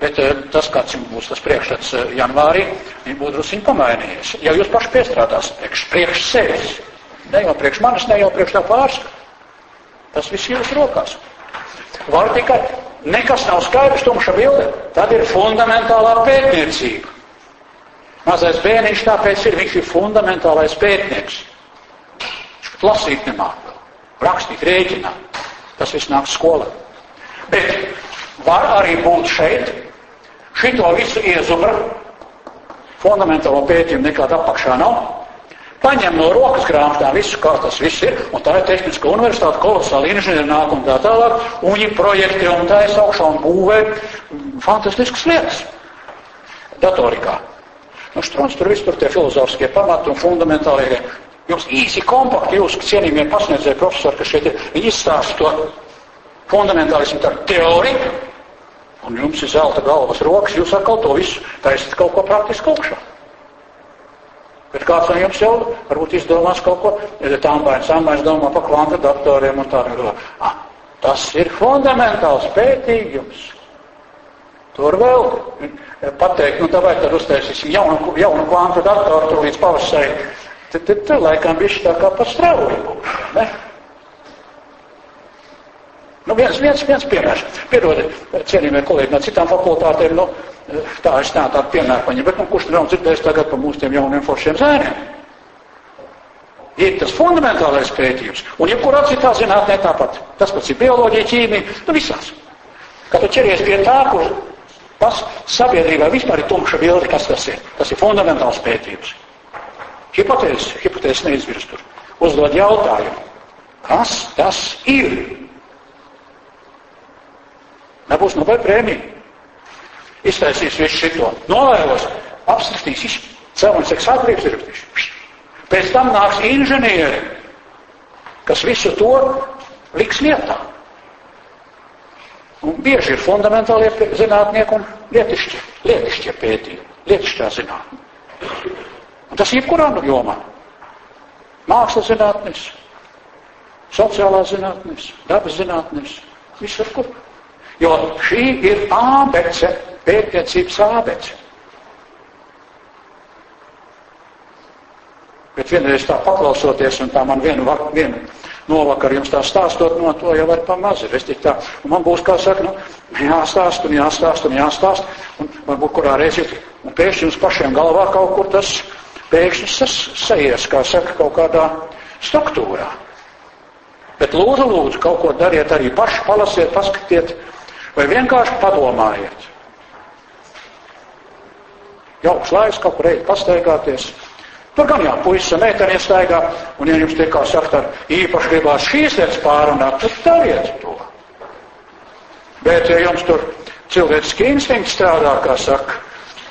Bet eh, tas, kāds jums būs tas priekšstats eh, janvārī, viņš būs drusku pamainījies. Ja jūs paši piestrādāsiet priekš, priekš sevis, ne jau priekš manis, ne jau priekš tā pārskata, tas viss ir jūsu rokās. Var tikai nekas nav skaidrs, tumša bilde, tad ir fundamentālā pētniecība. Mazais bērniņš tāpēc ir, viņš ir fundamentālais pētnieks. Viņš lasīt nemāk, rakstīt, rēķināt. Tas viss nāk skolā. Bet var arī būt šeit, šito visu iezubra, fundamentālo pētījumu nekāda apakšā nav. Paņem no rokas grāmatām visu, kā tas viss ir, un tā ir tehniska universitāte, kolosāla inženieri nāk un tā tālāk, un viņi projekti un ir augšā un būvē fantastiskas lietas datorikā. Nu, Strons tur viss tur tie filozofiskie pamati un fundamentālie. Jums īsi kompakti, jūs cienījumie pasniedzēji profesori, kas šeit ir, viņi izstāsta to fundamentālismu tā teoriju, un jums ir zelta galvas rokas, jūs atkal to visu taisat kaut ko praktiski augšā. Bet kāds no jums jau varbūt izdomās kaut ko, ja tām bērns samais domā par kvanta datoriem un tādiem. Ah, tas ir fundamentāls pētījums. Tur vēl pateikt, nu, vai tad uztaisīsim jaunu, jaunu kvantu datoru tur līdz pavasarī. Tad, tad, tad laikam bišķi tā kā. Ne? Nu, viens, viens, viens piemērs. Piedodiet, cienījamie kolēģi no citām fakultātēm, nu, tā es tā tādu piemēru paņemu, bet nu, kurš nav dzirdējis tagad par mūsu tiem jauniem foršiem zēniem? Ir tas fundamentālais pētījums. Un jebkurā citā zinātnē tāpat. Tas pats ir bioloģija, ķīmija, nu visās. Kad tu ķeries pie tā, kur Tas sabiedrībā vispār ir tumša bilde, kas tas ir. Tas ir fundamentāls pētījums. Hipotēzes, hipotēzes neizvirst tur. Uzdod jautājumu, kas tas ir? Nebūs Nobel prēmija. Iztaisīs visu šito. Novēlos, apstāstīs, cēlonis seksatrības ir. Pēc tam nāks inženieri, kas visu to liks lietā. Un bieži ir fundamentālie zinātnieki un lietišķie, lietišķie pētījumi, lietišķā zinātne. Un tas jebkurā nu jomā. Mākslas zinātnes, sociālā zinātnes, dabas zinātnes, visur kur. Jo šī ir ābece, pētniecības ābece. Bet vienreiz tā paklausoties, un tā man vienu, vienu novakar jums tā stāstot, no to jau var pamazir. Es tik tā, un man būs, kā saka, nu, jāstāst un jāstāst un jāstāst, un varbūt kurā reizē, un pēkšņi jums pašiem galvā kaut kur tas pēkšņi sas, sajies, kā saka, kaut kādā struktūrā. Bet lūdzu, lūdzu, kaut ko dariet arī paši, palasiet, paskatiet, vai vienkārši padomājiet. Jauks laiks, kaut kur eit pastaigāties, Tur gan jā, puisis un meitene iestaigā, un ja jums tie kā saka, īpaši gribās šīs lietas pārunāt, tad dariet to. Bet ja jums tur cilvēciski instinkts strādā, kā saka,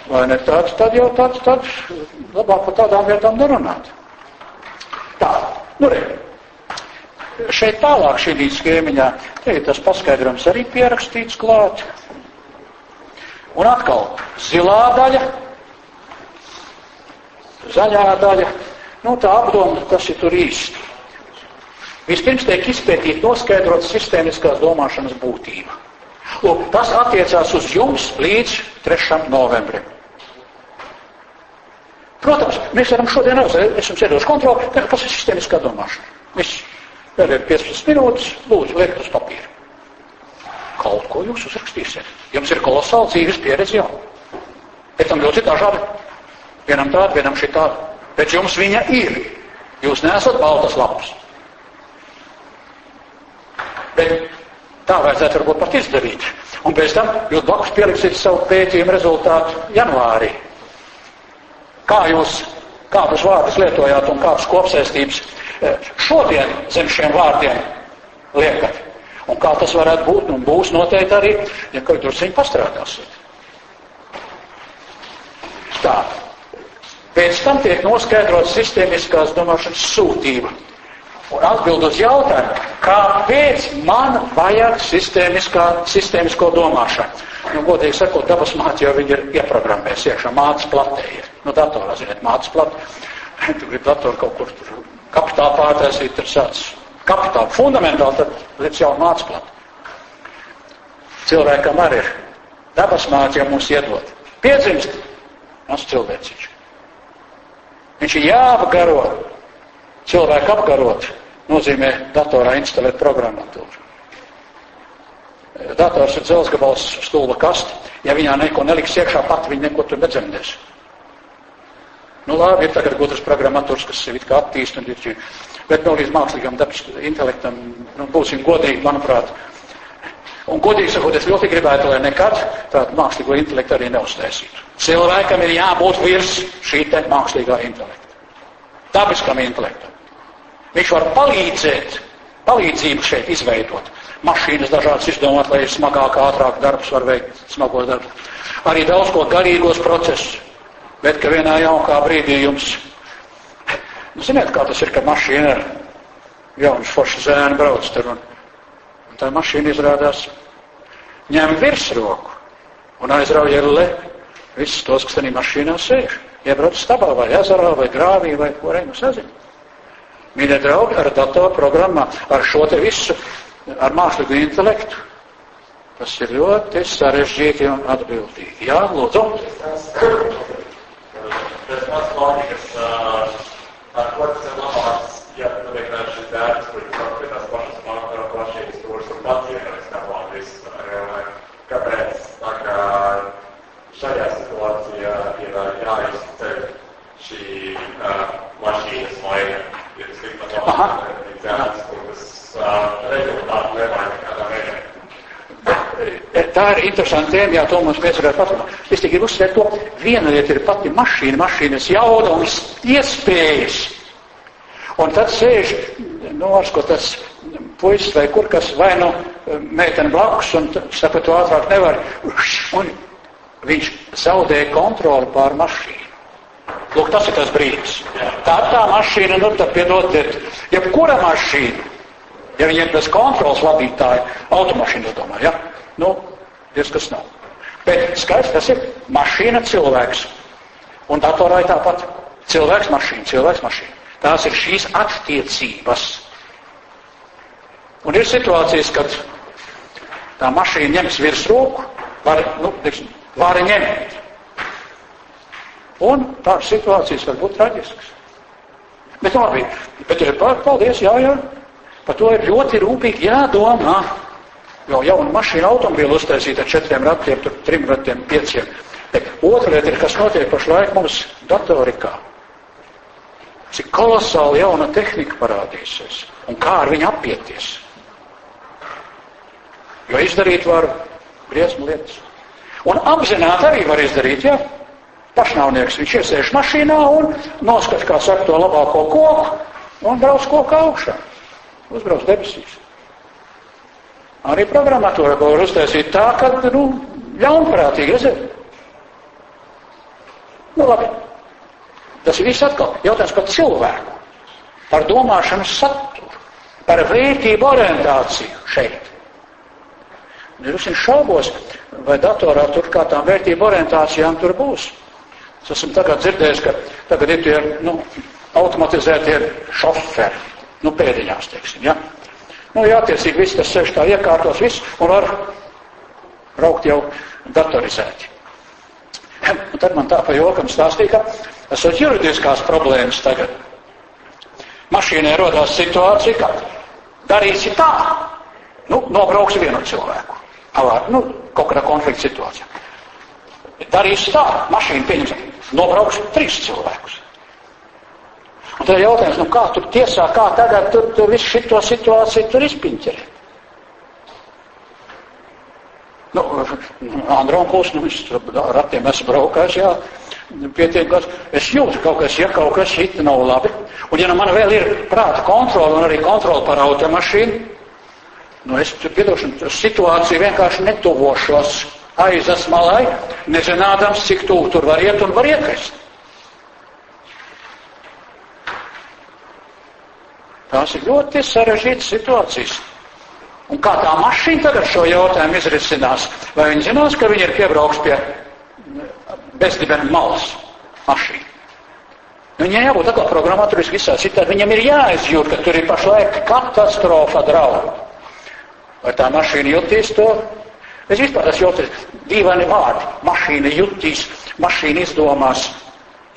vai ne tāds, tad jau tad, tad labāk par tādām vietām nerunāt. Tā, nu re. Šeit tālāk šī schēmiņā, te ir tas paskaidrojums arī pierakstīts klāt. Un atkal, zilā daļa zaļā daļa, nu tā apdoma, kas ir tur īsti. Vispirms tiek izpētīt, noskaidrot sistēmiskās domāšanas būtību. Lūk, tas attiecās uz jums līdz 3. novembrim. Protams, mēs varam šodien es jums iedošu kontroli, kas ir sistēmiskā domāšana. Viss. Vēl ir 15 minūtes, lūdzu, liekt uz papīra. Kaut ko jūs uzrakstīsiet. Jums ir kolosāla dzīves pieredze jau. Pēc tam ļoti dažādi Vienam tādu, vienam šitādu. Bet jums viņa ir. Jūs neesat baltas lapas. Bet tā vajadzētu varbūt pat izdarīt. Un pēc tam jūs blakus pieliksiet savu pētījumu rezultātu janvārī. Kā jūs, kādus vārdus lietojāt un kādas kopsaistības eh, šodien zem šiem vārdiem liekat? Un kā tas varētu būt, un būs noteikti arī, ja kaut kur viņi pastrādāsiet. Tā. Pēc tam tiek noskaidrots sistēmiskās domāšanas sūtība. Un atbild uz jautājumu, kāpēc man vajag sistēmisko domāšanu? Nu, godīgi sakot, dabas māte jau ir ieprogrammējusi iekšā mācas platē. Ir. Nu, datorā, ziniet, mācas platē. *laughs* Tu gribi datoru kaut kur tur kapitāla pārtaisīt, tur sāc kapitāla fundamentāli, tad līdz jau mācas platē. Cilvēkam arī ir dabas māte, ja mums iedod. Piedzimst, mums cilvēciņš. Viņš ir jāapgaro. Cilvēku apgarot nozīmē datorā instalēt programmatūru. Dators ir dzelzs gabals stūla kasta. Ja viņā neko neliks iekšā, pat viņi neko tur nedzemdēs. Nu, labi, ir tagad gudras programmatūras, kas sevi kā attīst un ir, bet no līdz mākslīgam dabas intelektam, nu, būsim godīgi, manuprāt. Un godīgi sakot, es ļoti gribētu, lai nekad tādu mākslīgo intelektu arī neuztaisītu. Cilvēkam ir jābūt virs šī te mākslīgā intelekta. Dabiskam intelektam. Viņš var palīdzēt, palīdzību šeit izveidot mašīnas dažādas izdomāt, lai smagāk, ātrāk darbs var veikt, smagos darbus. Arī daudz ko garīgos procesus. Bet, ka vienā jaukā brīdī jums, nu, ziniet, kā tas ir, ka mašīna ir jauns foršs zēni brauc tur un, un tā mašīna izrādās ņem virsroku un aizrauj elle visus tos, kas tajā mašīnā sēž. Iebrauc stabā vai ezerā vai grāvī vai ko reiz sazina. Mīļie draugi, ar datorprogrammā, ar šo te visu ar mākslīgu intelektu. Tas ir ļoti sarežģīti un atbildīgi. Jā, lūdzu. Tas pats loģikas, ar ko tas ir labāks, ja tu vienkārši dērs, kur tu saka, tās pašas mākslā plašības stūras un pats vienkārši kapām visu. Kāpēc tā kā šajā situācijā ir jāizceļ šī mašīnas maiņa, ir slikta dērs, kur tas rezultātu nevajag kādā veidā. Tā ir interesanta tēma, jā, to mums mēs varētu paturēt. Es tikai gribu uzsvērt to, viena lieta ir pati mašīna, mašīnas jauda un iespējas. Un tad sēž, nu, varsko tas puisis vai kur kas, vai nu meitene blakus, un saka, to ātrāk nevar. Un viņš zaudē kontroli pār mašīnu. Lūk, tas ir tas brīdis. Tā tā mašīna, nu, tad piedodiet, jebkura mašīna Ja viņiem bez kontrols vadītāji automašīnas domā, ja? Nu, diez kas nav. Bet skaidrs, tas ir mašīna cilvēks. Un datorā ir tāpat cilvēks mašīna, cilvēks mašīna. Tās ir šīs attiecības. Un ir situācijas, kad tā mašīna ņems virsroku, var, nu, teiksim, var ņemt. Un tādas situācijas var būt traģiskas. Bet labi, bet ir paldies, jā, jā, Par to ir ļoti rūpīgi jādomā. Jo jauna mašīna automobīla uztaisīta ar četriem ratiem, tur trim ratiem, pieciem. Bet otra lieta ir, kas notiek pašlaik mums datorikā. Cik kolosāli jauna tehnika parādīsies un kā ar viņu apieties. Jo izdarīt var briesmu lietas. Un apzināti arī var izdarīt, ja pašnāvnieks viņš iesēž mašīnā un noskat, kā saka, to labāko koku un brauc koku augšā uzbrauc debesīs. Arī programmatūra var uztaisīt tā, ka, nu, ļaunprātīgi, redziet. Nu, labi. Tas viss atkal jautājums par cilvēku, par domāšanas saturu, par vērtību orientāciju šeit. Es šaubos, vai datorā tur kā tām vērtību orientācijām tur būs. Es esmu tagad dzirdējis, ka tagad ir tie, nu, automatizētie šoferi nu, pēdiņās, teiksim, ja. Nu, jātiesīgi viss tas sēž tā iekārtos, viss, un var braukt jau datorizēti. Un tad man tā pa jokam stāstīja, ka esot juridiskās problēmas tagad. Mašīnai rodās situācija, ka darīsi tā, nu, nobrauks vienu cilvēku. Avār, nu, kaut kādā konflikta situācijā. Darīsi tā, mašīna pieņems, nobrauks trīs cilvēkus. Un tad jautājums, nu kā tur tiesā, kā tagad tur, tur visu šito situāciju tur izpiņķerēt? Nu, Andronkuls, nu, viņš ar ratiem esmu braukājis, jā, pietiekās. Es jūtu kaut kas, ja kaut kas šit nav labi. Un ja nu man vēl ir prāta kontrola un arī kontrola par automašīnu, Nu, es tur piedošanu situāciju vienkārši netuvošos aizas malai, nezinādams, cik tuvu tur var iet un var iekrist. Tās ir ļoti sarežģītas situācijas. Un kā tā mašīna tagad šo jautājumu izrisinās? Vai viņi zinās, ka viņi ir piebrauks pie bezdibena malas mašīna? Nu, viņai jābūt atkal programmatūriski visā citādi. Viņam ir jāizjūt, ka tur ir pašlaik katastrofa draudu. Vai tā mašīna jutīs to? Es vispār esmu jūtis dīvaini vārdi. Mašīna jutīs, mašīna izdomās,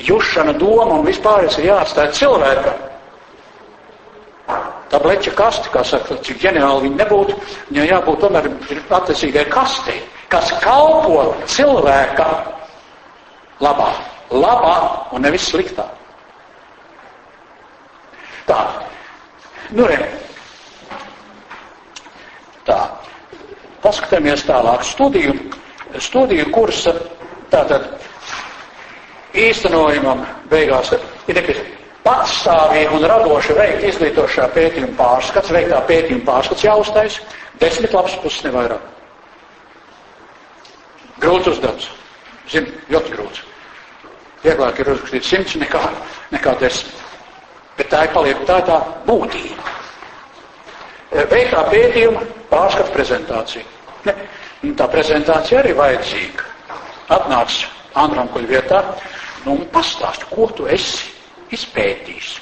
jušana doma un vispār ir jāatstāj cilvēkam. Tā bleķa kaste, kā saka, cik ģeniāli viņa nebūtu, viņai jābūt tomēr attiecīgai kastei, kas kalpo cilvēka labā. Labā un nevis sliktā. Tā. Nu, re. Tā. Paskatāmies tālāk studiju, studiju kursa, tātad īstenojumam beigās ir nepieciešams patstāvīgi un radoši veikt izglītošā pētījuma pārskats, veiktā pētījuma pārskats jāuztais, desmit lapas puses nevairāk. Grūts uzdevums. Zinu, ļoti grūts. Vieglāk ir uzrakstīt simts nekā, nekā desmit. Bet tā ir paliek tā tā būtība. Veiktā pētījuma pārskats prezentācija. Ne, tā prezentācija arī vajadzīga. Atnāc Andram kuļu vietā, nu un pastāst, ko tu esi izpētījis.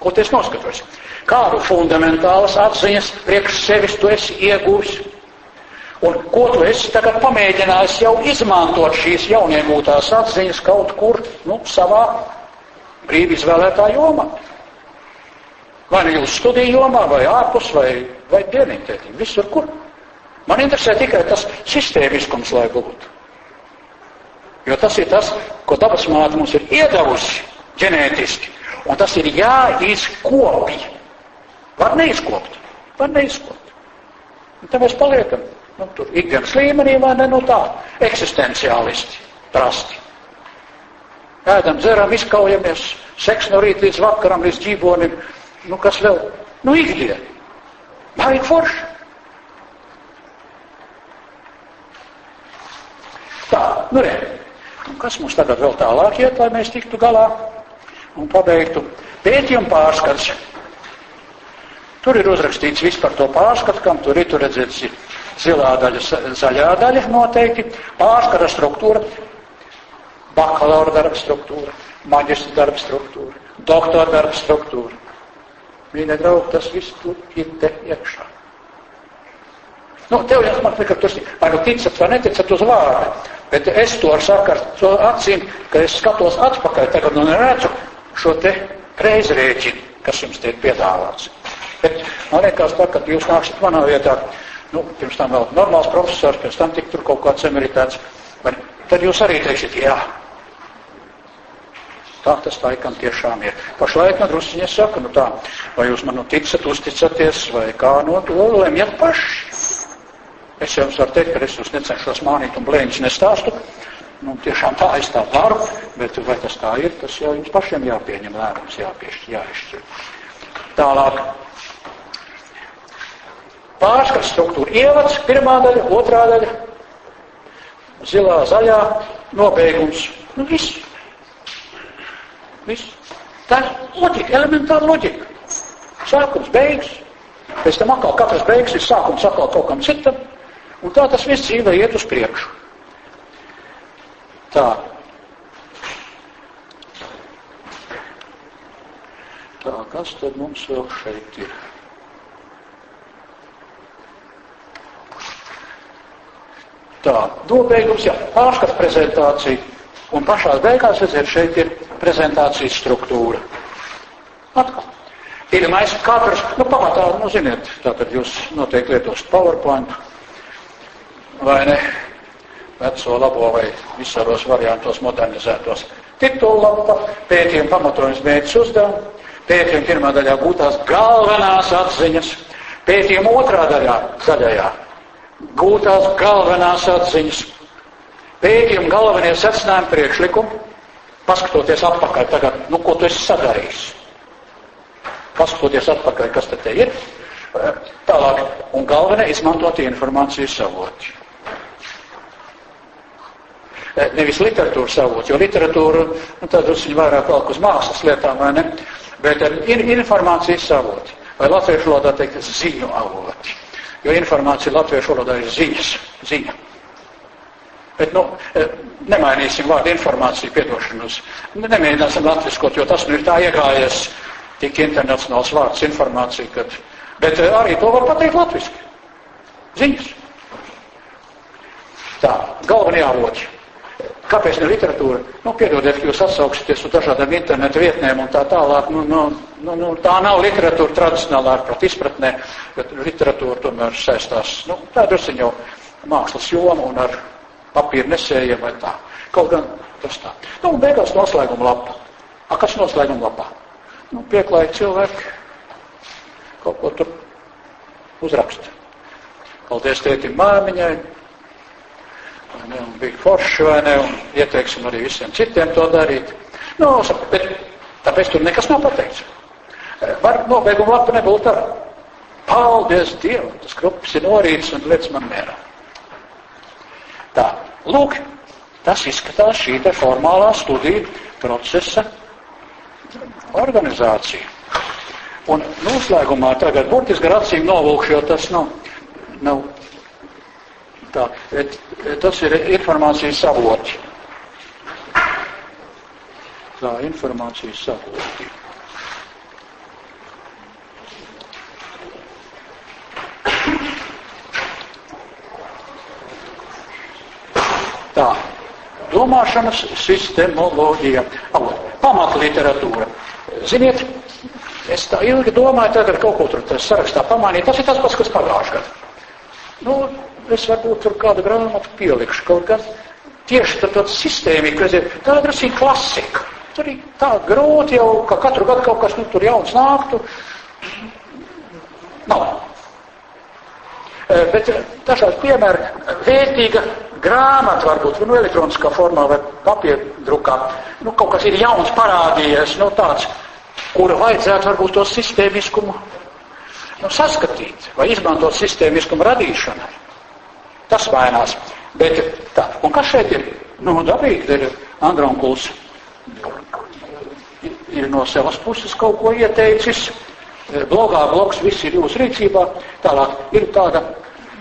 Ko tu esi noskatos? Kādu fundamentālas atziņas priekš sevis tu esi ieguvis? Un ko tu esi tagad pamēģinājis jau izmantot šīs jauniegūtās atziņas kaut kur, nu, savā brīvi izvēlētā jomā? Vai nu jūsu studiju jomā, vai ārpus, vai, vai dienītētī, visur kur. Man interesē tikai tas sistēmiskums, lai būtu. Jo tas ir tas, ko dabas māte mums ir iedavusi ģenētiski. Un tas ir jāizkopj. Var neizkopt. Var neizkopt. Un tā mēs paliekam. Nu, tur ikdienas līmenī vai ne, nu tā, eksistenciālisti, prasti. Ēdam, dzeram, izkaujamies, seks no rīta līdz vakaram, līdz dzīvonim. Nu, kas vēl? Nu, ikdiena. Baigi forši. Tā, nu re. Un kas mums tagad vēl tālāk iet, lai mēs tiktu galā? Un pabeigtu pētījumu pārskats. Tur ir uzrakstīts viss par to pārskatu, kam tur ir tur redzēts zilā daļa, zaļā daļa noteikti, pārskata struktūra, bakalaura darba struktūra, maģistra darba struktūra, doktora darba struktūra. Mīļie draugi, tas viss tur ir te iekšā. Nu, tev jāsaka, ka tur ir, vai nu ticat vai neticat uz vārdu, bet es to ar saku ar to acīm, ka es skatos atpakaļ tagad un redzu, šo te reizrēķinu, kas jums tiek piedāvāts. Bet man liekas tā, ka jūs nāksiet manā vietā, nu, pirms tam vēl normāls profesors, pēc tam tik tur kaut kāds emeritēts, vai, tad jūs arī teiksiet, jā. Tā tas laikam tiešām ir. Pašlaik man drusciņi saka, nu tā, vai jūs man nu ticat, uzticaties, vai kā, nu, to lemjat paši. Es jums varu teikt, ka es jūs necenšos mānīt un blēņas nestāstu, Nu, tiešām tā es tā varu, bet vai tas tā ir, tas jau jums pašiem jāpieņem lēmums, jāpiešķir, jāizšķir. Tālāk. Pārskats struktūra. Ievads, pirmā daļa, otrā daļa, zilā, zaļā, nobeigums. Nu, viss. Viss. Tā ir loģika, elementāra loģika. Sākums, beigas. Pēc tam atkal katras beigas ir sākums atkal kaut kam citam. Un tā tas viss dzīvē iet uz priekšu. Tā. Tā, kas tad mums vēl šeit ir? Tā, nobeigums, jā, pārskats prezentācija. Un pašās beigās, redziet, šeit ir prezentācijas struktūra. Atkal. Pirmais, katrs, nu, pamatā, nu, ziniet, tātad jūs noteikti lietosiet PowerPoint, vai ne? Veco labo vai visaros variantos modernizētos. Titullapa, pētījuma pamatojums mērķis uzdevumu, pētījuma pirmā daļā gūtās galvenās atziņas, pētījuma otrā daļā, daļajā, gūtās galvenās atziņas, pētījuma galvenie secinājumi priekšlikumi, paskatoties atpakaļ tagad, nu, ko tu esi sadarījis. Paskatoties atpakaļ, kas te te ir, Tālāk, un galvenā izmantot informācijas avoti. Nevis literatūras avots, jo literatūra, nu, tā drusku vairāk valk uz mākslas lietām, vai ne? Bet ir informācijas avoti. Vai latviešu valodā teikt ziņu avoti. Jo informācija latviešu valodā ir ziņas, ziņa. Bet, nu, nemainīsim vārdu informāciju, piedošanos. Nemēģināsim latviskot, jo tas nu ir tā iegājies tik internacionāls vārds informācija, kad, bet arī to var pateikt latviski. Ziņas. Tā, galvenie avoti. Kāpēc ne literatūra? Nu, piedodiet, ka jūs atsauksieties uz dažādām internetu vietnēm un tā tālāk. Nu, nu, nu, nu, tā nav literatūra tradicionālā ārprāt izpratnē, bet literatūra tomēr saistās. Nu, tā drusciņ jau mākslas joma un ar papīra nesējiem vai tā. Kaut gan tas tā. Nu, un beigās noslēguma lapa. A, kas noslēguma lapā? Nu, pieklājīgi cilvēki kaut ko tur uzraksta. Paldies tētim māmiņai, ne, un bija forši, vai ne, un ieteiksim arī visiem citiem to darīt. Nu, bet tāpēc tur nekas nav pateikts. Var nobeiguma lapa nebūt ar. Paldies Dievam, tas krups ir norīts un liec man mierā. Tā, lūk, tas izskatās šī te formālā studiju procesa organizācija. Un noslēgumā tagad burtiski ar acīm novilkšu, jo tas nav, nav Tā, et, tas ir informācijas avoti. Tā, informācijas avoti. Tā, domāšanas sistemoloģija, pamatliteratūra. Ziniet, es tā ilgi domāju, tagad kaut ko tur sarakstā pamanīt. Tas ir tas pats, kas pagājušajā gadā. Nu, es varbūt tur kādu grāmatu pielikšu, kaut gan tieši tur tāds sistēmika, kas ir drusīgi klasika. Tur ir tā grūti jau, ka katru gadu kaut kas nu, tur jauns nāktu. Nav. Bet dažādi piemēri, vērtīga grāmata varbūt, nu, elektroniskā formā vai papierdrukā, nu, kaut kas ir jauns parādījies, nu, tāds, kura vajadzētu varbūt to sistēmiskumu nu, saskatīt vai izmantot sistēmiskumu radīšanai. Tas mainās. Bet tā, un kas šeit ir? Nu, dabīgi ir Andronkuls ir no savas puses kaut ko ieteicis. Blogā blogs viss ir jūsu rīcībā. Tālāk ir tāda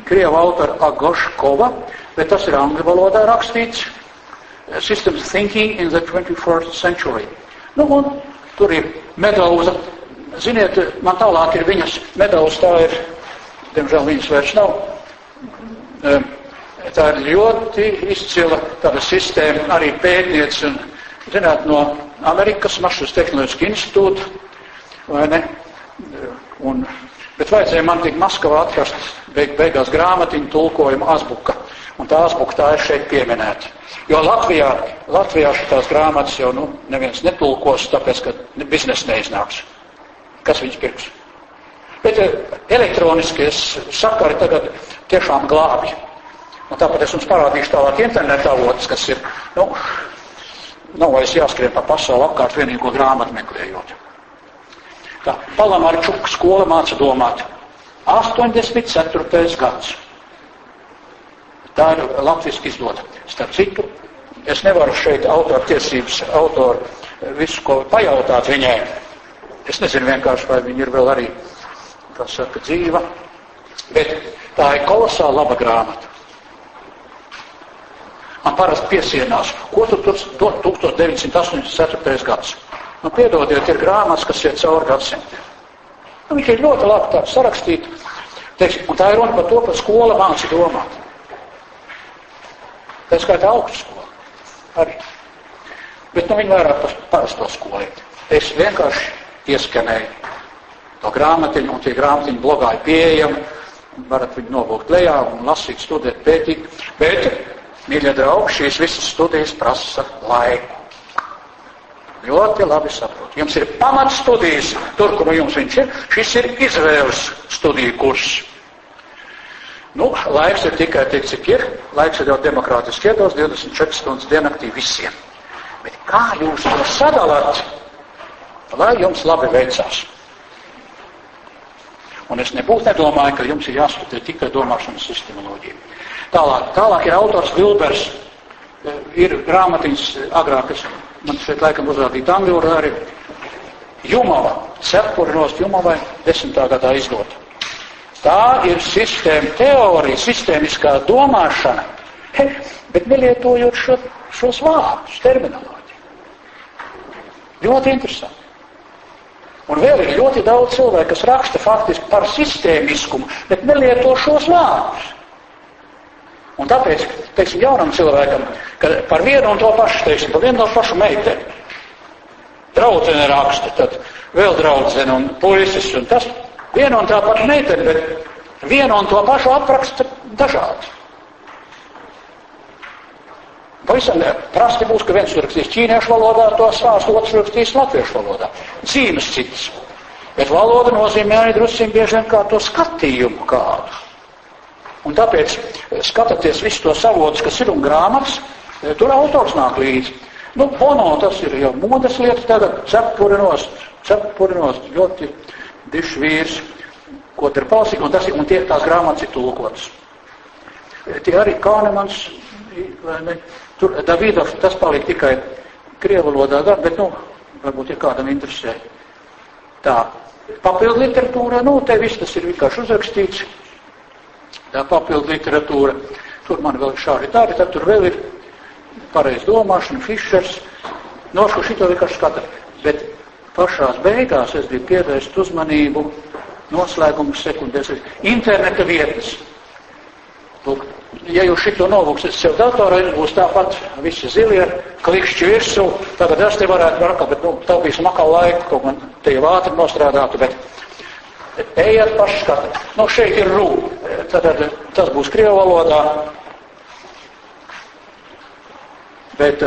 krieva autora Agoškova, bet tas ir angļu valodā rakstīts. Systems Thinking in the 21st Century. Nu, un tur ir medauza. Ziniet, man tālāk ir viņas medauza, tā ir, diemžēl viņas vairs nav Tā ir ļoti izcila tāda sistēma, arī pētniec un, zināt, no Amerikas Mašas tehnoloģiska institūta, vai ne? Un, bet vajadzēja man tik Maskavā atrast beig, beigās grāmatiņu tulkojumu azbuka. Un tā azbuka tā ir šeit pieminēta. Jo Latvijā, Latvijā šitās grāmatas jau, nu, neviens netulkos, tāpēc, ka biznesa neiznāks. Kas viņus pirks? Bet elektroniskie sakari tagad tiešām glābj. Un tāpēc es jums parādīšu tālāk interneta avotus, kas ir, nu, nav vairs jāskrien pa pasauli apkārt vienīgo grāmatu meklējot. Tā, Palamārčuk skola māca domāt. 84. gads. Tā ir latviski izdota. Starp citu, es nevaru šeit autora tiesības, autoru visu, ko pajautāt viņai. Es nezinu vienkārši, vai viņa ir vēl arī, kā saka, dzīva. Bet Tā ir kolosāla laba grāmata. Man parasti piesienās, ko tu tur 1984. gads. Nu, piedodiet, ir grāmatas, kas iet cauri gadsimtiem. Nu, viņš ir ļoti labi tā sarakstīt. Teiksim, un tā ir runa par to, ka skola māca domāt. Tā skaitā augstu skolu. Arī. Bet nu, viņi vairāk par parasto skolu. Es vienkārši ieskanēju to grāmatiņu, un tie grāmatiņi blogā ir pieejami varat viņu novilkt lejā un lasīt, studēt, pētīt. Bet, mīļie draugi, šīs visas studijas prasa laiku. Ļoti labi saprot. Jums ir pamatstudijas, tur, kur jums viņš ir. Šis ir izvēles studiju kurs. Nu, laiks ir tikai tik, cik ir. Laiks ir jau demokrātiski iedos 24 stundas diennaktī visiem. Bet kā jūs to sadalāt, lai jums labi veicās? Un es nebūtu nedomāju, ka jums ir jāskatē tikai domāšanas sistemoloģija. Tālāk, tālāk ir autors Vilbers, ir grāmatiņas agrāk, es, man šeit laikam uzrādīt angļu arī, Jumava, cepuri nost Jumavai, desmitā gadā izdota. Tā ir sistēma teorija, sistēmiskā domāšana, he, bet nelietojot šo, šos vārdus, terminoloģiju. Ļoti interesanti. Un vēl ir ļoti daudz cilvēku, kas raksta faktiski par sistēmiskumu, bet nelieto šos vārdus. Un tāpēc, teiksim, jaunam cilvēkam, ka par vienu un to pašu, teiksim, par vienu un to pašu meiteni, draudzene raksta, tad vēl draudzene un puisis, un tas vienu un tā pašu meiteni, bet vienu un to pašu apraksta dažādi. Pavisam prasti būs, ka viens rakstīs ķīniešu valodā to stāstu, otrs rakstīs latviešu valodā. Zīmes citas. Bet valoda nozīmē arī drusciņ bieži vien kā to skatījumu kādu. Un tāpēc skatoties visus tos avotus, kas ir un grāmatas, tur autors nāk līdzi. Nu, bono tas ir jau modes lieta tagad, cepurinost, cepurinost, ļoti dišs vīrs, ko tur palsīgi, un, tas, un tie, tās grāmatas ir tulkotas. Tie arī Kānemans, vai ne, Tur Davidovs tas palika tikai krievu valodā gan, bet, nu, varbūt, ja kādam interesē. Tā, papildu literatūra, nu, te viss tas ir vienkārši uzrakstīts. Tā papildu literatūra, tur man vēl šādi tādi, tad tur vēl ir pareiz domāšana, Fišers, nošu šito vienkārši skata. Bet pašās beigās es gribu pievērst uzmanību noslēgumu sekundēs. Interneta vietas. Lūk, ja jūs šito novūksiet sev datorā, būs tāpat visi zilie, klikšķi virsū, tagad es te varētu rakāt, bet, nu, taupīsim atkal laiku, kaut man te jau ātri nostrādātu, bet ejiet paši skatīt. Nu, šeit ir rū, tad tas būs krievu valodā, bet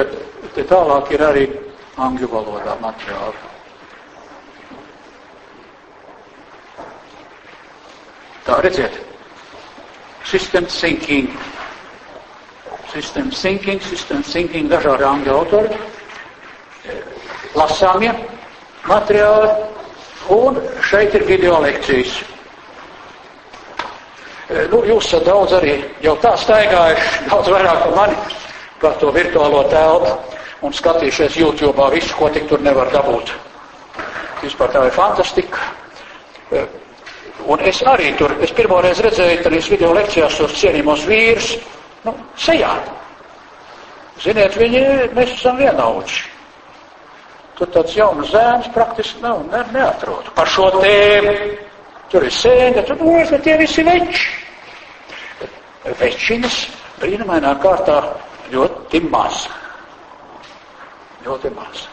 te tālāk ir arī angļu valodā materiāli. Tā redziet, system thinking System Thinking, System Thinking, dažādi angļu autori, lasāmie materiāli, un šeit ir video lekcijas. E, nu, jūs esat daudz arī jau tā staigājuši, *laughs* daudz vairāk par mani, par to virtuālo telpu, un skatījušies YouTube visu, ko tik tur nevar dabūt. Vispār tā ir fantastika. Un es arī tur, es pirmoreiz redzēju, tad es video lekcijās tos cienījumos vīrus, Nu, sejā. Ziniet, viņi, mēs esam vienaudži. Tur tāds jauns zēns praktiski nav, ne, neatrod. Par šo tēmu. Tur ir sēņa, tur nu, bet tie visi veči. Večinas brīnumainā kārtā ļoti maz. Ļoti maz.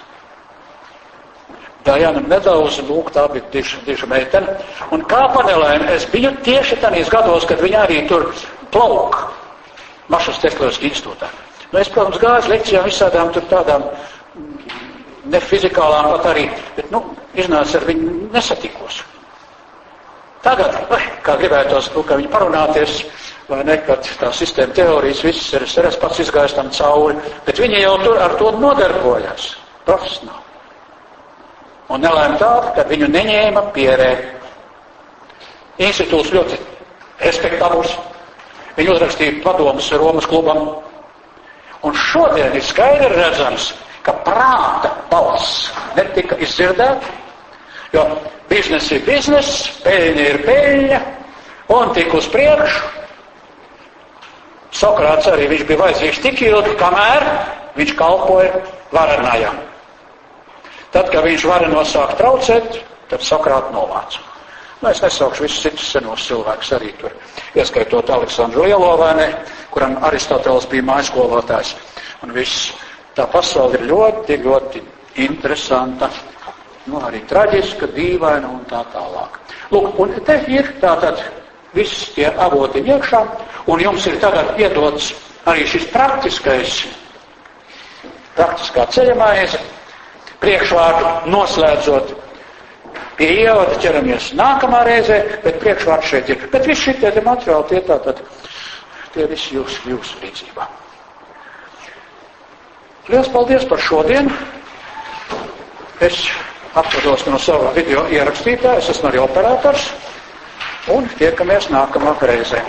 Dajana nedaudz, lūk, tā bija diša, diša meitene. Un kā panelēm es biju tieši tanīs gados, kad viņa arī tur plauka. Mašas tehnoloģiskā institūtā. Nu, es, protams, gāju uz lekcijām visādām tur tādām ne fizikālām pat arī, bet, nu, iznāca ar viņu nesatikos. Tagad, vai, kā gribētos, nu, ka viņi parunāties, vai ne, kad tā sistēma teorijas viss ir, es pats izgājis tam cauri, bet viņi jau tur ar to nodarbojas, profesionāli. Un nelēma tā, ka viņu neņēma pierē. Institūts ļoti respektabls, Viņi uzrakstīja padomus Romas klubam. Un šodien ir skaidri redzams, ka prāta balss netika izdzirdēta, jo biznesa ir biznesa, peļņa ir peļņa, un tik uz priekšu. Sokrāts arī viņš bija vajadzīgs tik ilgi, kamēr viņš kalpoja varenājam. Tad, kad viņš vareno sāk traucēt, tad Sokrāta novāca. Nu, es nesaukšu visus citus senos cilvēkus arī tur, ieskaitot Aleksandru Lielo vai ne, kuram Aristoteles bija mājaskolotājs. Un viss tā pasaule ir ļoti, ļoti interesanta, nu, arī traģiska, dīvaina un tā tālāk. Lūk, un te ir tātad viss tie avoti iekšā, un jums ir tagad iedots arī šis praktiskais, praktiskā ceļamaize, priekšvārdu noslēdzot Pie ievada ķeramies nākamā reizē, bet priekšvārds šeit ir. Bet visi šitie te materiāli tie tātad, tie visi jūs, jūsu rīcībā. Liels paldies par šodienu. Es atvados no sava video ierakstītāja, es esmu arī operators. un tiekamies nākamā reizē.